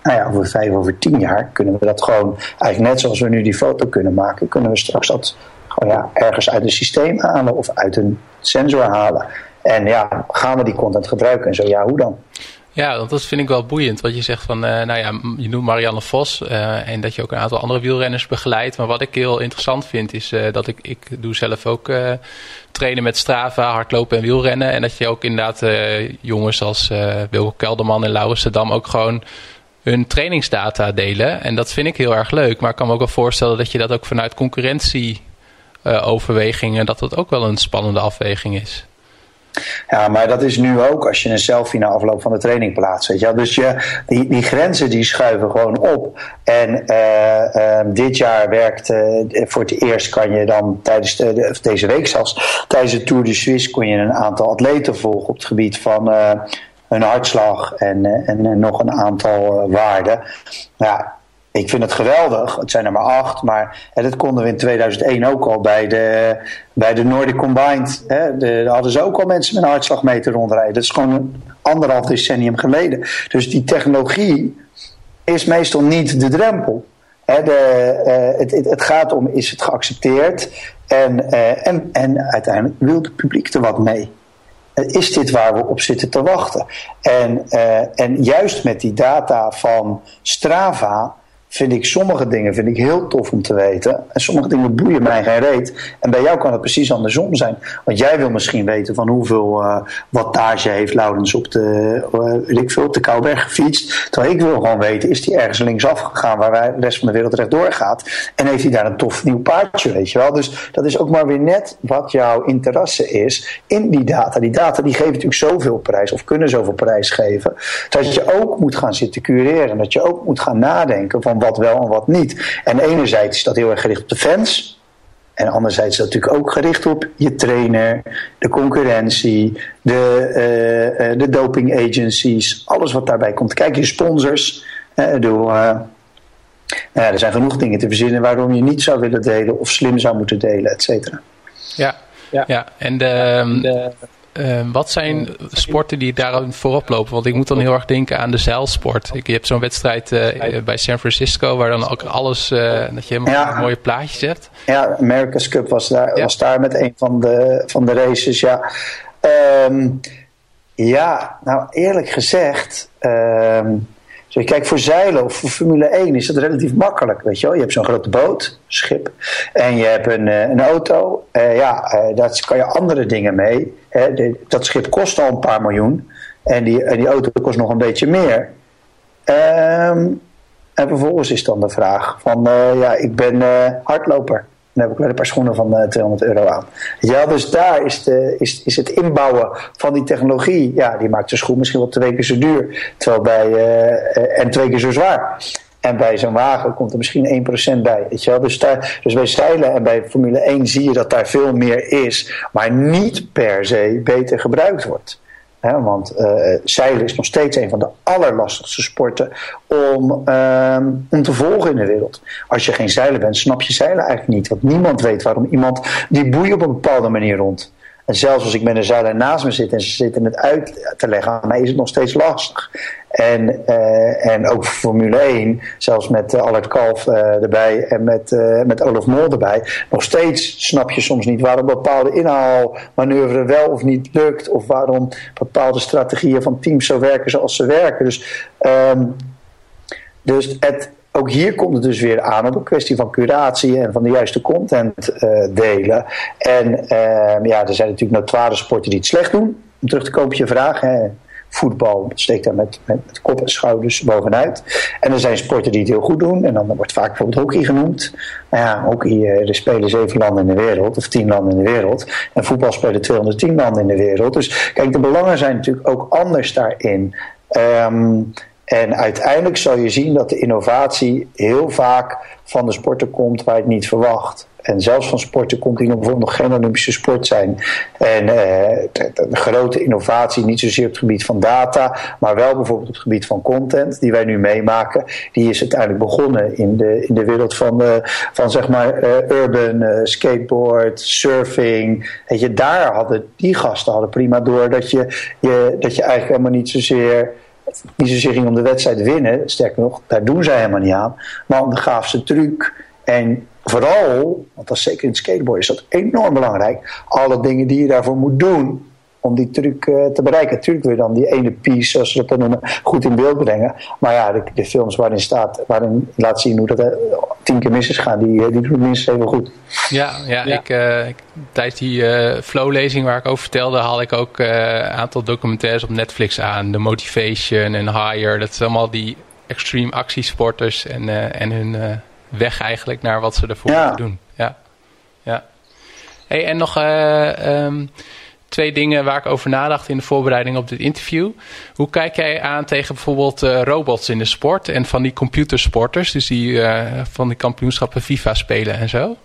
Nou ja, over vijf, over tien jaar kunnen we dat gewoon, eigenlijk net zoals we nu die foto kunnen maken, kunnen we straks dat gewoon ja, ergens uit een systeem halen of uit een sensor halen. En ja, gaan we die content gebruiken en zo ja, hoe dan? Ja, want dat vind ik wel boeiend. Wat je zegt van, uh, nou ja, je noemt Marianne Vos uh, en dat je ook een aantal andere wielrenners begeleidt. Maar wat ik heel interessant vind is uh, dat ik, ik doe zelf ook trainen met Strava, hardlopen en wielrennen. En dat je ook inderdaad jongens als Wilco Kelderman en Laurens de Dam ook gewoon hun trainingsdata delen. En dat vind ik heel erg leuk. Maar ik kan me ook wel voorstellen dat je dat ook vanuit concurrentie overwegingen, dat dat ook wel een spannende afweging is. Ja, maar dat is nu ook als je een selfie na afloop van de training plaatst. Weet je? Dus je, die, die grenzen die schuiven gewoon op. En uh, uh, dit jaar werkt, uh, voor het eerst kan je dan tijdens de, deze week zelfs, tijdens de Tour de Suisse kon je een aantal atleten volgen op het gebied van hun hartslag en, en nog een aantal waarden. Ja, ik vind het geweldig. Het zijn er maar acht. Maar dat konden we in 2001 ook al bij de, bij de Nordic Combined. Hè, de, daar hadden ze ook al mensen met een hartslagmeter rondrijden. Dat is gewoon een anderhalf decennium geleden. Dus die technologie is meestal niet de drempel. De, het, het, gaat om, is het geaccepteerd? En, en, en uiteindelijk wil het publiek er wat mee is dit waar we op zitten te wachten? En, uh, en juist met die data van Strava vind ik sommige dingen vind ik heel tof om te weten. En sommige dingen boeien mij geen reet. En bij jou kan het precies andersom zijn. Want jij wil misschien weten van hoeveel uh, wattage heeft Laurens op de, uh, de Kouwberg gefietst. Terwijl ik wil gewoon weten, is hij ergens linksaf gegaan waar de rest van de wereld rechtdoor gaat? En heeft hij daar een tof nieuw paardje, weet je wel? Dus dat is ook maar weer net wat jouw interesse is in die data. Die data die geven natuurlijk zoveel prijs of kunnen zoveel prijs geven. Dat je ook moet gaan zitten cureren. Dat je ook moet gaan nadenken van wat wel en wat niet. En enerzijds is dat heel erg gericht op de fans. En anderzijds is dat natuurlijk ook gericht op je trainer, de concurrentie, de, uh, de doping agencies, alles wat daarbij komt. Kijk, je sponsors. Uh, door, uh, ja, er zijn genoeg dingen te verzinnen waarom je niet zou willen delen of slim zou moeten delen, et cetera. Ja, ja. ja. en de, de uh, wat zijn sporten die daar voorop lopen? Want ik moet dan heel erg denken aan de zeilsport. Ik, je hebt zo'n wedstrijd uh, bij San Francisco waar dan ook alles, uh, dat je helemaal ja. mooie plaatjes hebt. Ja, America's Cup was daar, ja. was daar met een van de, van de races, ja. Um, ja, nou eerlijk gezegd... Um, dus kijk, voor zeilen of voor Formule 1 is dat relatief makkelijk. Weet je, wel? je hebt zo'n grote boot, schip, en je hebt een, een auto. Uh, ja, uh, daar kan je andere dingen mee. Dat schip kost al een paar miljoen. En die, en die auto kost nog een beetje meer. Um, en vervolgens is dan de vraag van, ja, ik ben hardloper. Dan heb ik wel een paar schoenen van uh, 200 euro aan. Ja, dus daar is, de, is, is het inbouwen van die technologie. Ja, die maakt de schoen misschien wel twee keer zo duur. Terwijl bij, uh, en twee keer zo zwaar. En bij zo'n wagen komt er misschien 1% bij. Weet je wel? Dus, daar, dus bij zeilen en bij Formule 1 zie je dat daar veel meer is. Maar niet per se beter gebruikt wordt. Want uh, zeilen is nog steeds een van de allerlastigste sporten om, uh, om te volgen in de wereld. Als je geen zeilen bent, snap je zeilen eigenlijk niet. Want niemand weet waarom iemand die boeit op een bepaalde manier rond. En zelfs als ik met een zeiler naast me zit en ze zitten het uit te leggen aan mij, is het nog steeds lastig. En, uh, en ook Formule 1, zelfs met uh, Albert Kalf uh, erbij en met, met Olaf Mol erbij. Nog steeds snap je soms niet waarom bepaalde inhaalmanoeuvre wel of niet lukt. Of waarom bepaalde strategieën van teams zo werken zoals ze werken. Dus, um, dus het, ook hier komt het dus weer aan op een kwestie van curatie en van de juiste content uh, delen. En uh, ja, er zijn natuurlijk notoire sporten die het slecht doen. Om terug te komen op je vraag. Hè. Voetbal steekt daar met, met, kop en schouders bovenuit. En er zijn sporten die het heel goed doen. En dan wordt vaak bijvoorbeeld hockey genoemd. Nou ja, hockey, er spelen zeven landen in de wereld, of tien landen in de wereld. En voetbal spelen 210 landen in de wereld. Dus kijk, de belangen zijn natuurlijk ook anders daarin. Um, en uiteindelijk zal je zien dat de innovatie heel vaak van de sporten komt waar je het niet verwacht. En zelfs van sporten komt die bijvoorbeeld nog geen Olympische sport zijn. En eh, de, de, grote innovatie, niet zozeer op het gebied van data, maar wel bijvoorbeeld op het gebied van content, die wij nu meemaken, die is uiteindelijk begonnen in de, in de wereld van, uh, van zeg maar uh, urban, skateboard, surfing. Weet je, daar hadden die gasten hadden prima door dat je, je, dat je eigenlijk helemaal niet zozeer niet zozeer ging om de wedstrijd winnen, sterker nog, daar doen zij helemaal niet aan, maar om de gaafste truc. En vooral, want dat is zeker in skateboard, is dat enorm belangrijk, alle dingen die je daarvoor moet doen om die truc uh, te bereiken. Natuurlijk wil je dan die ene piece, zoals ze dat dan noemen, goed in beeld brengen. Maar ja, de, de films waarin staat, waarin laat zien hoe dat uh, tien keer mis is gaan, die, uh, die doen minstens even goed. Ja, ja, ja. Ik, ik, tijdens die flow-lezing waar ik over vertelde, haal ik ook een aantal documentaires op Netflix aan. The Motivation en Higher. Dat zijn allemaal die extreme actiesporters en, en hun weg eigenlijk naar wat ze ervoor ja. doen. Ja, ja. Hey, en nog... Um, twee dingen waar ik over nadacht in de voorbereiding op dit interview. Hoe kijk jij aan tegen bijvoorbeeld uh, robots in de sport en van die computersporters, dus die uh, van die kampioenschappen FIFA spelen en zo?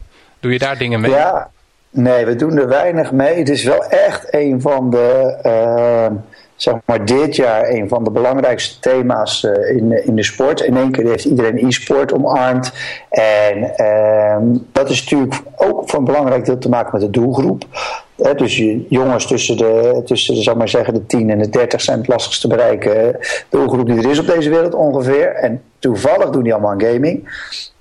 Doe je daar dingen mee? Ja, nee, we doen er weinig mee. Het is wel echt een van de, uh, zeg maar dit jaar, een van de belangrijkste thema's in, in de sport. In één keer heeft iedereen e-sport omarmd. En ehm, dat is natuurlijk ook van belangrijk deel te maken met de doelgroep dus jongens tussen de, tussen zal maar zeggen, de 10 en de 30 zijn het lastigst te bereiken. De doelgroep die er is op deze wereld ongeveer. En Toevallig doen die allemaal aan gaming.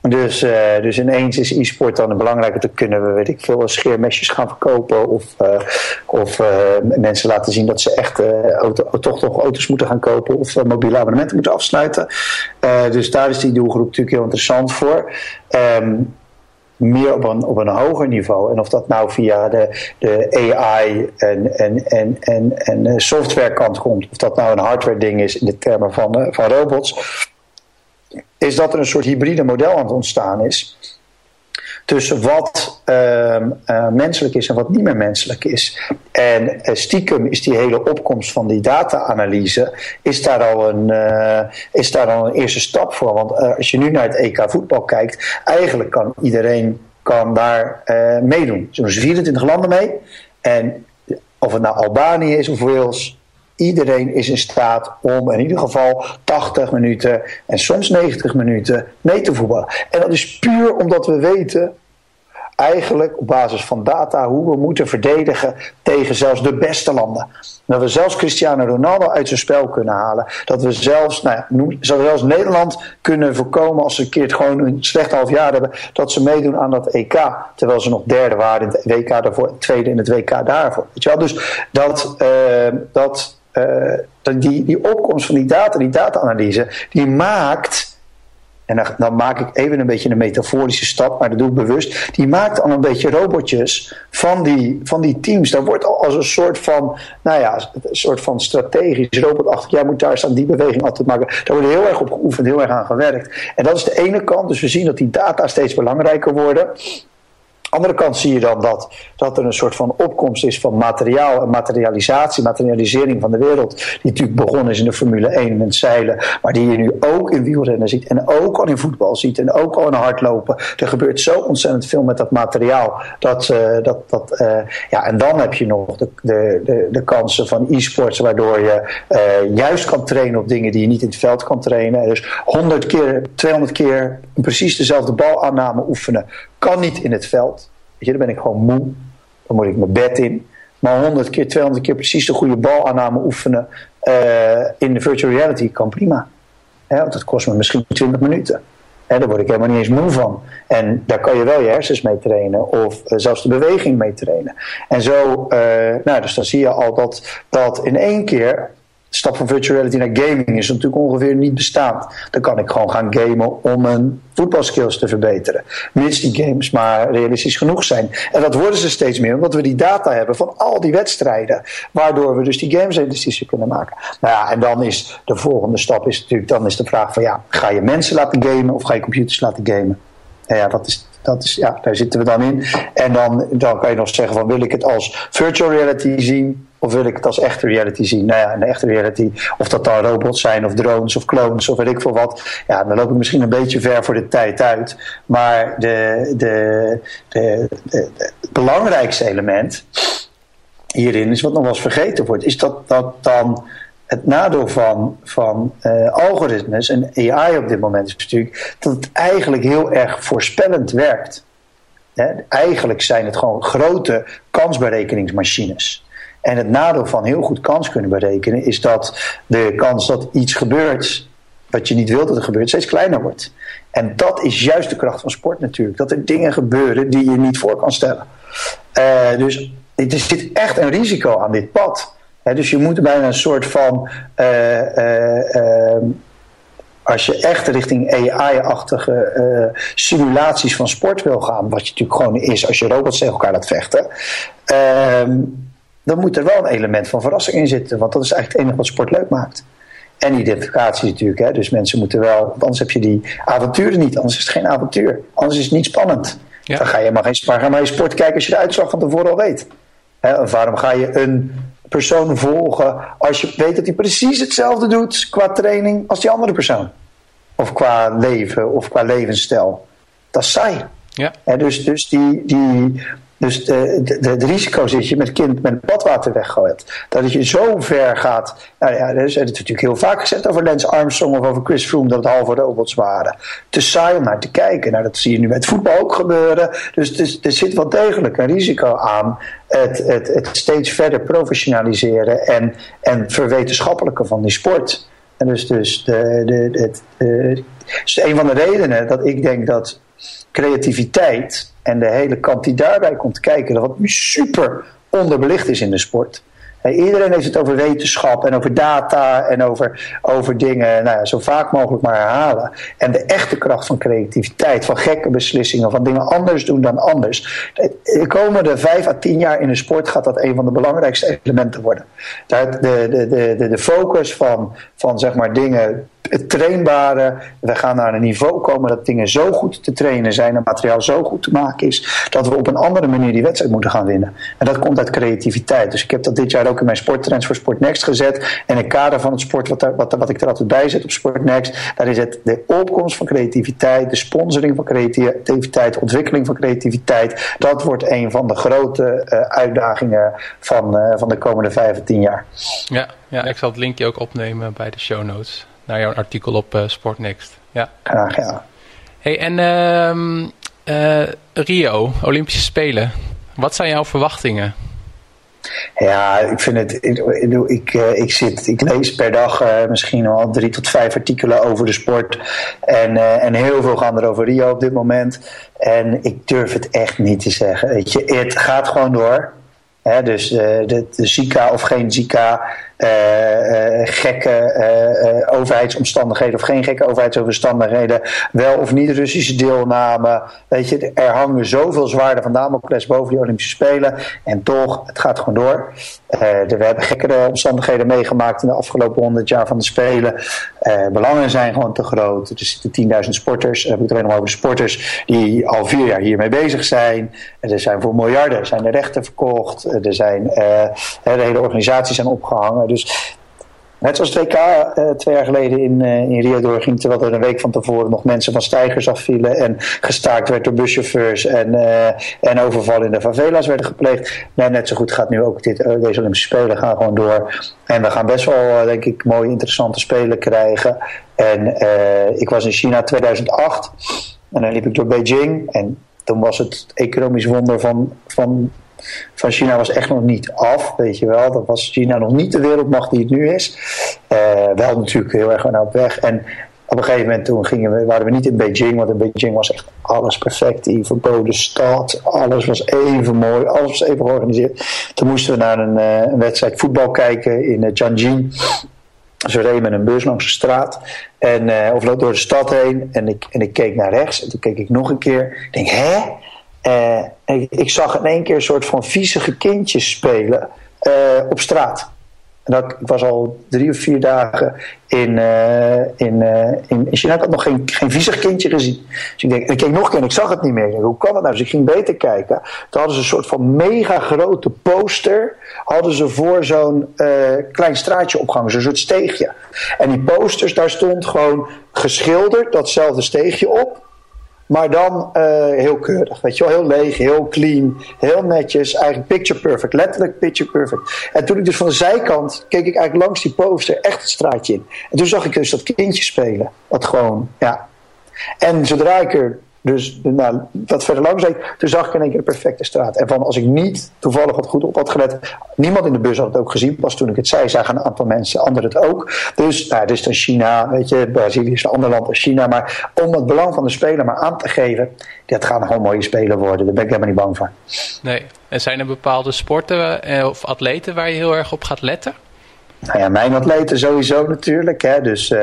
Dus, uh, dus ineens is e-sport dan belangrijker te kunnen we, weet ik veel, scheermesjes gaan verkopen. Of, uh, of uh, mensen laten zien dat ze echt toch toch auto's moeten gaan kopen. Of mobiele abonnementen moeten afsluiten. dus daar is die doelgroep natuurlijk heel interessant voor. Um, meer op een, op een hoger niveau. En of dat nou via de, de AI en, en, en, en, en softwarekant komt, of dat nou een hardware ding is in de termen van, van robots, is dat er een soort hybride model aan het ontstaan is. Tussen wat uh, uh, menselijk is en wat niet meer menselijk is. En uh, stiekem is die hele opkomst van die data-analyse, is, daar al een, uh, is daar al een eerste stap voor. Want als je nu naar het EK voetbal kijkt, eigenlijk kan iedereen kan daar meedoen. Zijn 24 landen mee. En of het nou Albanië is of Wales, Iedereen is in staat om in ieder geval 80 minuten en soms 90 minuten mee te voetballen. En dat is puur omdat we weten eigenlijk op basis van data hoe we moeten verdedigen tegen zelfs de beste landen. Dat we zelfs Cristiano Ronaldo uit zijn spel kunnen halen. Dat we zelfs, nou ja, zelfs Nederland kunnen voorkomen als ze een keer het gewoon een slecht half jaar hebben. Dat ze meedoen aan dat EK. Terwijl ze nog derde waren in het WK daarvoor, tweede in het WK daarvoor. Weet je wel? Dus dat, uh, dat uh, die, die opkomst van die data, die data-analyse, die maakt. En dan, maak ik even een beetje een metaforische stap, maar dat doe ik bewust. Die maakt al een beetje robotjes van die, van die teams. Daar wordt al als een soort van, nou ja, een soort van strategisch robotachtig. Jij moet daar staan die beweging altijd maken. Daar wordt heel erg op geoefend, heel erg aan gewerkt. En dat is de ene kant. Dus we zien dat die data steeds belangrijker worden andere kant zie je dan dat, dat er een soort van opkomst is van materiaal en materialisatie, materialisering van de wereld. Die natuurlijk begonnen is in de Formule 1 met zeilen, maar die je nu ook in wielrennen ziet en ook al in voetbal ziet en ook al in hardlopen. Er gebeurt zo ontzettend veel met dat materiaal. Dat, uh, dat, dat, uh, ja, en dan heb je nog de, de, de, kansen van e-sports, waardoor je uh, juist kan trainen op dingen die je niet in het veld kan trainen. Dus 100 keer, 200 keer precies dezelfde balaanname oefenen kan niet in het veld. Je, dan ben ik gewoon moe. Dan moet ik mijn bed in. Maar 100 keer, 200 keer precies de goede balaanname oefenen uh, in de virtual reality kan prima. He, want dat kost me misschien 20 minuten. He, daar word ik helemaal niet eens moe van. En daar kan je wel je hersens mee trainen of uh, zelfs de beweging mee trainen. En zo, uh, nou, dus dan zie je al dat, dat in één keer stap van virtual reality naar gaming is natuurlijk ongeveer niet bestaand. Dan kan ik gewoon gaan gamen om mijn voetbalskills te verbeteren. Mits die games maar realistisch genoeg zijn. En dat worden ze steeds meer, omdat we die data hebben van al die wedstrijden. Waardoor we dus die games realistischer kunnen maken. Nou ja, en dan is de volgende stap is natuurlijk, dan is de vraag van ja, ga je mensen laten gamen of ga je computers laten gamen? En ja, dat is, dat is, ja, daar zitten we dan in. En dan, dan kan je nog zeggen van wil ik het als virtual reality zien of wil ik het als echte reality zien? Nou ja, een echte reality, of dat dan robots zijn, of drones, of clones, of weet ik veel wat. Ja, dan loop ik misschien een beetje ver voor de tijd uit. Maar de, de, de, het belangrijkste element hierin is wat nog wel eens vergeten wordt, is dat, dat dan het nadeel van, van uh, algoritmes en AI op dit moment is natuurlijk dat het eigenlijk heel erg voorspellend werkt. eigenlijk zijn het gewoon grote kansberekeningsmachines. En het nadeel van heel goed kans kunnen berekenen is dat de kans dat iets gebeurt wat je niet wilt dat er gebeurt, steeds kleiner wordt. En dat is juist de kracht van sport natuurlijk. Dat er dingen gebeuren die je niet voor kan stellen. Uh, dus er zit echt een risico aan dit pad. dus je moet bijna een soort van. Uh, uh, als je echt richting AI-achtige simulaties van sport wil gaan, wat je natuurlijk gewoon is als je robots tegen elkaar laat vechten ehm, dan moet er wel een element van verrassing in zitten. Want dat is eigenlijk het enige wat sport leuk maakt. En identificatie natuurlijk. Hè? Dus mensen moeten wel. Want anders heb je die avonturen niet. Anders is het geen avontuur. Anders is het niet spannend. Dan ga je maar geen ga maar je sport kijken als je de uitslag van tevoren al weet. Hè? Waarom ga je een persoon volgen als je weet dat hij precies hetzelfde doet qua training als die andere persoon? Of qua leven of qua levensstijl. Dat is saai. Ja. Dus, dus die, die, dus de risico is dat je met kind met badwater weggooit. Dat je zo ver gaat. Nou ja, is het natuurlijk heel vaak gezegd over Lance Armstrong of over Chris Froome dat het halve robots waren. Te saai om naar te kijken. Nou, dat zie je nu met voetbal ook gebeuren. Dus er zit wel degelijk een risico aan het, het, het steeds verder professionaliseren en, en verwetenschappelijke van die sport. En dus, dus, de, de, het, dus een van de redenen dat ik denk dat creativiteit en de hele kant die daarbij komt kijken, wat super onderbelicht is in de sport iedereen heeft het over wetenschap en over data en over, over dingen nou ja, zo vaak mogelijk maar herhalen. En de echte kracht van creativiteit, van gekke beslissingen, van dingen anders doen dan anders. De komende vijf à tien jaar in de sport gaat dat een van de belangrijkste elementen worden. De, de, de, de, de focus van, van zeg maar dingen het trainbare. We gaan naar een niveau komen dat dingen zo goed te trainen zijn en materiaal zo goed te maken is, dat we op een andere manier die wedstrijd moeten gaan winnen. En dat komt uit creativiteit. Dus ik heb dat dit jaar ook in mijn sporttrends voor Sport Next gezet. En in kader van het sport, wat, wat, ik er altijd bij zet op Sport Next, daar is het de opkomst van creativiteit, de sponsoring van creativiteit, ontwikkeling van creativiteit. Dat wordt een van de grote uh, uitdagingen van, uh, van de komende vijf of tien jaar. Ja, ja, ik zal het linkje ook opnemen bij de show notes naar jouw artikel op uh, Sportnext. Ja. Graag, ja. Hey, en uh, uh, Rio, Olympische Spelen. Wat zijn jouw verwachtingen? Ja, ik vind het. Ik, ik, eh, ik, zit, ik lees per dag misschien al drie tot vijf artikelen over de sport. En, en heel veel gaan er over Rio op dit moment. En ik durf het echt niet te zeggen. Weet je, het gaat gewoon door. Hè, dus de, de Zika of geen Zika. Uh, gekke uh, overheidsomstandigheden of geen gekke overheidsomstandigheden, wel of niet Russische deelname. Weet je, er hangen zoveel zwaarden van Damocles boven die Olympische Spelen. En toch, het gaat gewoon door. we hebben gekkere omstandigheden meegemaakt in de afgelopen honderd jaar van de Spelen. belangen zijn gewoon te groot. Er zitten 10.000 sporters, heb ik het alleen nog over sporters, die al vier jaar hiermee bezig zijn. Er zijn voor miljarden zijn de rechten verkocht. Er zijn, de hele organisaties zijn opgehangen. Dus Net zoals het WK uh, twee jaar geleden in, uh, in Rio doorging, terwijl er een week van tevoren nog mensen van stijgers afvielen en gestaakt werd door buschauffeurs en, uh, en overvallen in de favela's werden gepleegd. Net zo goed gaat nu ook dit, deze Olympische Spelen gaan gewoon door. En we gaan best wel, denk ik, mooie interessante Spelen krijgen. En ik was in China 2008 en dan liep ik door Beijing en toen was het economisch wonder van, van van China was echt nog niet af, weet je wel. Dat was China nog niet de wereldmacht die het nu is. Uh, wel natuurlijk heel erg op weg. En op een gegeven moment toen gingen we, waren we niet in Beijing, want in Beijing was echt alles perfect. Die verboden stad, alles was even mooi, alles was even georganiseerd. Toen moesten we naar een, uh, een wedstrijd voetbal kijken in uh, Tianjin. Ze reden met een bus langs de straat en, uh, of door de stad heen. En ik, en ik keek naar rechts en toen keek ik nog een keer. Ik denk, hè? Uh, ik, zag in één keer een soort van viezige kindjes spelen uh, op straat. Dat, ik was al drie of vier dagen in, uh, in, in, in China. Ik had nog geen, geen viezig kindje gezien. Dus ik, denk, ik keek nog een keer en ik zag het niet meer. Hoe kan dat nou? Dus ik ging beter kijken. Toen hadden ze een soort van mega grote poster. Hadden ze voor zo'n klein straatje opgehangen. Zo'n soort steegje. En die posters, daar stond gewoon geschilderd datzelfde steegje op. Maar dan uh, heel keurig. Weet je wel, heel leeg, heel clean, heel netjes. Eigenlijk picture perfect. Letterlijk picture perfect. En toen ik dus van de zijkant keek ik eigenlijk langs die poster echt het straatje in. En toen zag ik dus dat kindje spelen. Wat gewoon, ja. En zodra ik er dus nou, wat verder langs reed, toen zag ik in één keer de perfecte straat. En van als ik niet toevallig wat goed op had gelet, niemand in de bus had het ook gezien. Pas toen ik het zei, zagen een aantal mensen, anderen het ook. Dus, nou, is dan China, weet je, Brazilië is een ander land dan China. Maar om het belang van de speler maar aan te geven, dat gaan gewoon mooie spelen worden. Daar ben ik helemaal niet bang voor. Nee, en zijn er bepaalde sporten eh, of atleten waar je heel erg op gaat letten? Nou ja, mijn atleten sowieso natuurlijk. Hè. Dus uh,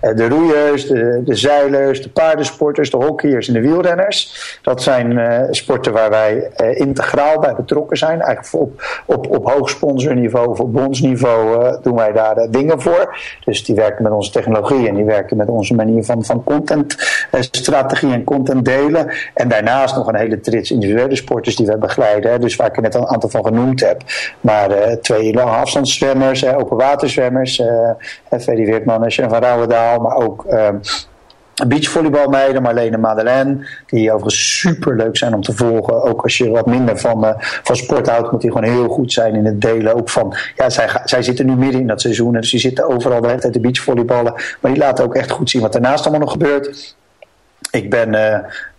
de roeiers, de, de zeilers, de paardensporters, de hockeyers en de wielrenners. Dat zijn uh, sporten waar wij integraal bij betrokken zijn. Eigenlijk op, op, op hoog sponsorniveau of op bondsniveau doen wij daar dingen voor. Dus die werken met onze technologie en die werken met onze manier van, van contentstrategie en content delen. En daarnaast nog een hele trits individuele sporters die we begeleiden. Hè. Dus waar ik net een aantal van genoemd heb. Maar twee lange afstandszwemmers, ook waterzwemmers. Uh, Freddy Weertman en van Rouwendaal. Maar ook uh, beachvolleybalmeiden, Marlene Madeleine. Die overigens super leuk zijn om te volgen. Ook als je wat minder van, uh, van sport houdt, moet die gewoon heel goed zijn in het delen. Ook van, ja, zij, zij zitten nu midden in dat seizoen. Dus die zitten overal de hele tijd de beachvolleyballen. Maar die laten ook echt goed zien wat daarnaast allemaal nog gebeurt. Ik ben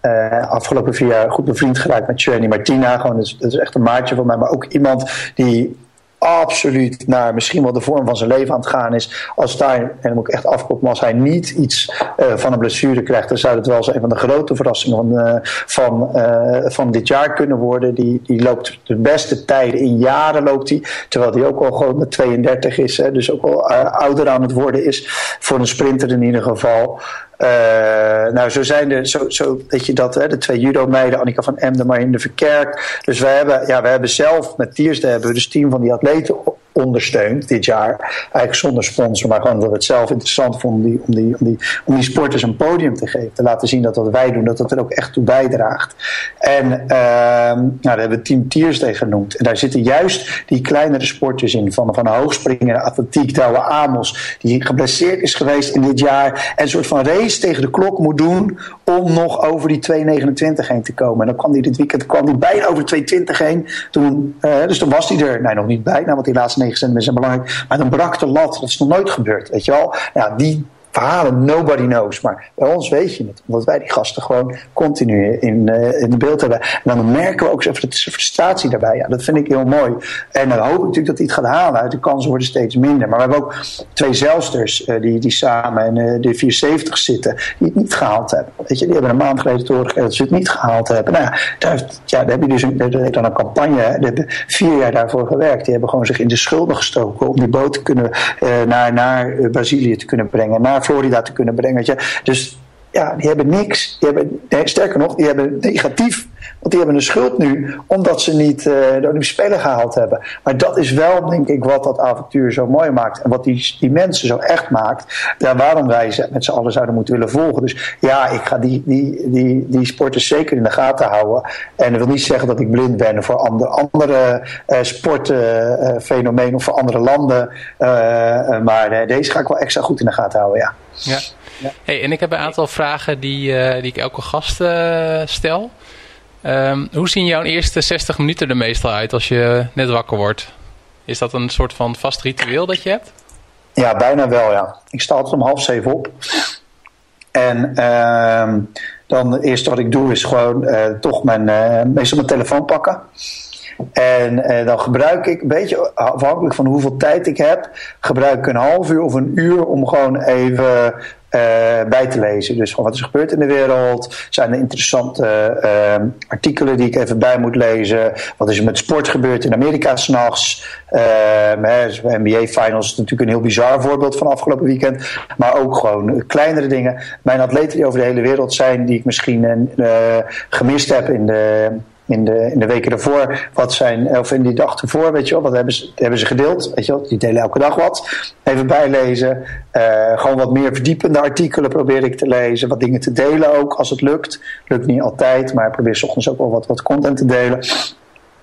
uh, afgelopen vier jaar goed bevriend geraakt met Jenny Martina. Gewoon, dat is, dat is echt een maatje van mij. Maar ook iemand die absoluut naar misschien wel de vorm van zijn leven aan het gaan is. Als daar, en dan moet ik echt afkomen, als hij niet iets uh, van een blessure krijgt, dan zou het wel eens een van de grote verrassingen van, uh, van, uh, van dit jaar kunnen worden. Die, die loopt de beste tijden in jaren loopt hij, terwijl hij ook al gewoon met 32 is, hè, dus ook al ouder aan het worden is, voor een sprinter in ieder geval. Uh, nou, zo zijn er, zo, zo weet je dat, hè, de twee judo-meiden, Annika van Emden, maar in de Verkerk. Dus we hebben, ja, we hebben zelf met Tiersde hebben we dus team van die atleten ondersteund dit jaar. Eigenlijk zonder sponsor, maar gewoon dat we het zelf interessant vonden om die, om die, om die, om die sporters een podium te geven. Te laten zien dat wat wij doen, dat dat er ook echt toe bijdraagt. En uh, nou, daar hebben we Team Tiersday genoemd. En daar zitten juist die kleinere sporters in, van, van hoogspringen, atletiek, Douwe Amos, die geblesseerd is geweest in dit jaar. En een soort van race tegen de klok moet doen om nog over die 2,29 heen te komen. En dan kwam hij dit weekend kwam hij bijna over 2,20 heen. Toen, uh, dus toen was hij er, nee nog niet bijna, want die laatste 9 centimeter zijn belangrijk. Maar dan brak de lat, dat is nog nooit gebeurd, weet je wel. Ja, die verhalen, nobody knows. Maar bij ons weet je het, omdat wij die gasten gewoon continu in, uh, in beeld hebben. En dan merken we ook even de frustratie daarbij. Ja, dat vind ik heel mooi. En dan hoop ik natuurlijk dat hij het gaat halen. De kansen worden steeds minder. Maar we hebben ook twee zelsters uh, die, die samen in uh, de 470 zitten, die het niet gehaald hebben. Weet je, die hebben een maand geleden te horen gegeven dat ze het niet gehaald hebben. Nou ja, daar, ja, daar heb je dus een, dan een campagne. Daar hebben vier jaar daarvoor gewerkt. Die hebben gewoon zich in de schulden gestoken om die boot te kunnen, naar, naar Brazilië te kunnen brengen. Naar Florida te kunnen brengen. Dus ja, die hebben niks. Die hebben, sterker nog, die hebben negatief. Want die hebben een schuld nu, omdat ze niet uh, de Olympische Spelen gehaald hebben. Maar dat is wel, denk ik, wat dat avontuur zo mooi maakt. En wat die, die mensen zo echt maakt. Ja, waarom wij ze met z'n allen zouden moeten willen volgen. Dus ja, ik ga die, die, die, die sporters zeker in de gaten houden. En dat wil niet zeggen dat ik blind ben voor andere, andere uh, uh, of voor andere landen. maar deze ga ik wel extra goed in de gaten houden, ja. Ja. Ja. Hey, en ik heb een aantal vragen die, uh, die ik elke gast uh, stel. Um, hoe zien jouw eerste 60 minuten er meestal uit als je net wakker wordt? Is dat een soort van vast ritueel dat je hebt? Ja, bijna wel ja. Ik sta altijd om half zeven op. En uh, dan het eerste wat ik doe is gewoon uh, toch mijn, meestal mijn telefoon pakken. En dan gebruik ik, een beetje afhankelijk van hoeveel tijd ik heb, gebruik ik een half uur of een uur om gewoon even bij te lezen. Dus wat is er gebeurd in de wereld? Zijn er interessante uh, artikelen die ik even bij moet lezen? Wat is er met sport gebeurd in Amerika s'nachts? Uh, NBA Finals is natuurlijk een heel bizar voorbeeld van afgelopen weekend. Maar ook gewoon kleinere dingen. Mijn atleten die over de hele wereld zijn, die ik misschien gemist heb in de in de, in de weken ervoor, wat zijn, of in die dag ervoor, weet je wel, wat hebben ze, hebben ze gedeeld, weet je wel, die delen elke dag wat. Even bijlezen, uh, gewoon wat meer verdiepende artikelen probeer ik te lezen, wat dingen te delen ook, als het lukt. Lukt niet altijd, maar ik probeer s ochtends ook wel wat, wat content te delen.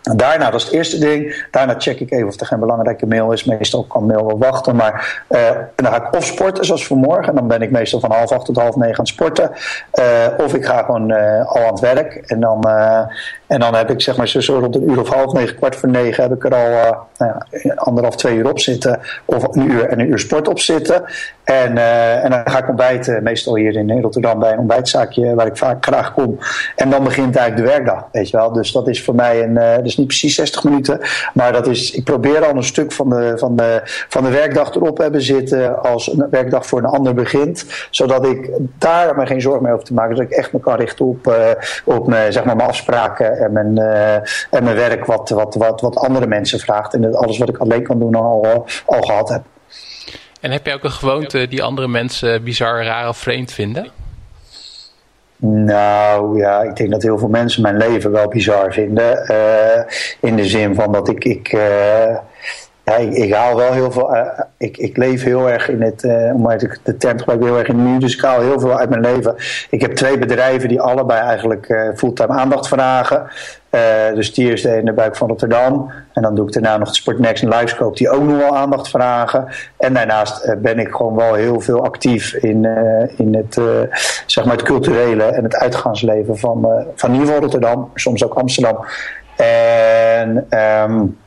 En daarna, dat is het eerste ding. Daarna check ik even of er geen belangrijke mail is. Meestal kan mail wel wachten. Maar uh, dan ga ik of sporten, zoals vanmorgen. En dan ben ik meestal van half acht tot half negen aan sporten. Uh, of ik ga gewoon al aan het werk. En dan, en dan heb ik zeg maar zo rond een uur of half negen, kwart voor negen... heb ik er al nou ja, anderhalf, twee uur op zitten. Of een uur en een uur sport op zitten. En, en dan ga ik ontbijten. Meestal hier in Rotterdam bij een ontbijtzaakje waar ik vaak graag kom. En dan begint eigenlijk de werkdag, weet je wel. Dus dat is voor mij een dus niet precies 60 minuten. Maar dat is, ik probeer al een stuk van de, van de, van de werkdag erop hebben zitten als een werkdag voor een ander begint. Zodat ik daar me geen zorgen meer over te maken. Dat ik echt me kan richten op, uh, op zeg maar, mijn afspraken en mijn, uh, en mijn werk wat, wat, wat, wat andere mensen vraagt. En alles wat ik alleen kan doen al, al gehad heb. En heb je ook een gewoonte die andere mensen bizar, raar of vreemd vinden? Nou ja, ik denk dat heel veel mensen mijn leven wel bizar vinden. Uh, in de zin van dat ik. ik uh, ja, ik, haal wel heel veel. Uh, ik, ik leef heel erg in het. Uh, om de, de term te gebruiken, heel erg in nu. Dus ik haal heel veel uit mijn leven. Ik heb twee bedrijven die allebei eigenlijk uh, fulltime aandacht vragen. dus die is in de buik van Rotterdam. En dan doe ik daarna nog de Sportnext en Livescope die ook nog wel aandacht vragen. En daarnaast ben ik gewoon wel heel veel actief in, in het, zeg maar het culturele en het uitgaansleven van, van in ieder geval Rotterdam. Soms ook Amsterdam. En. Um,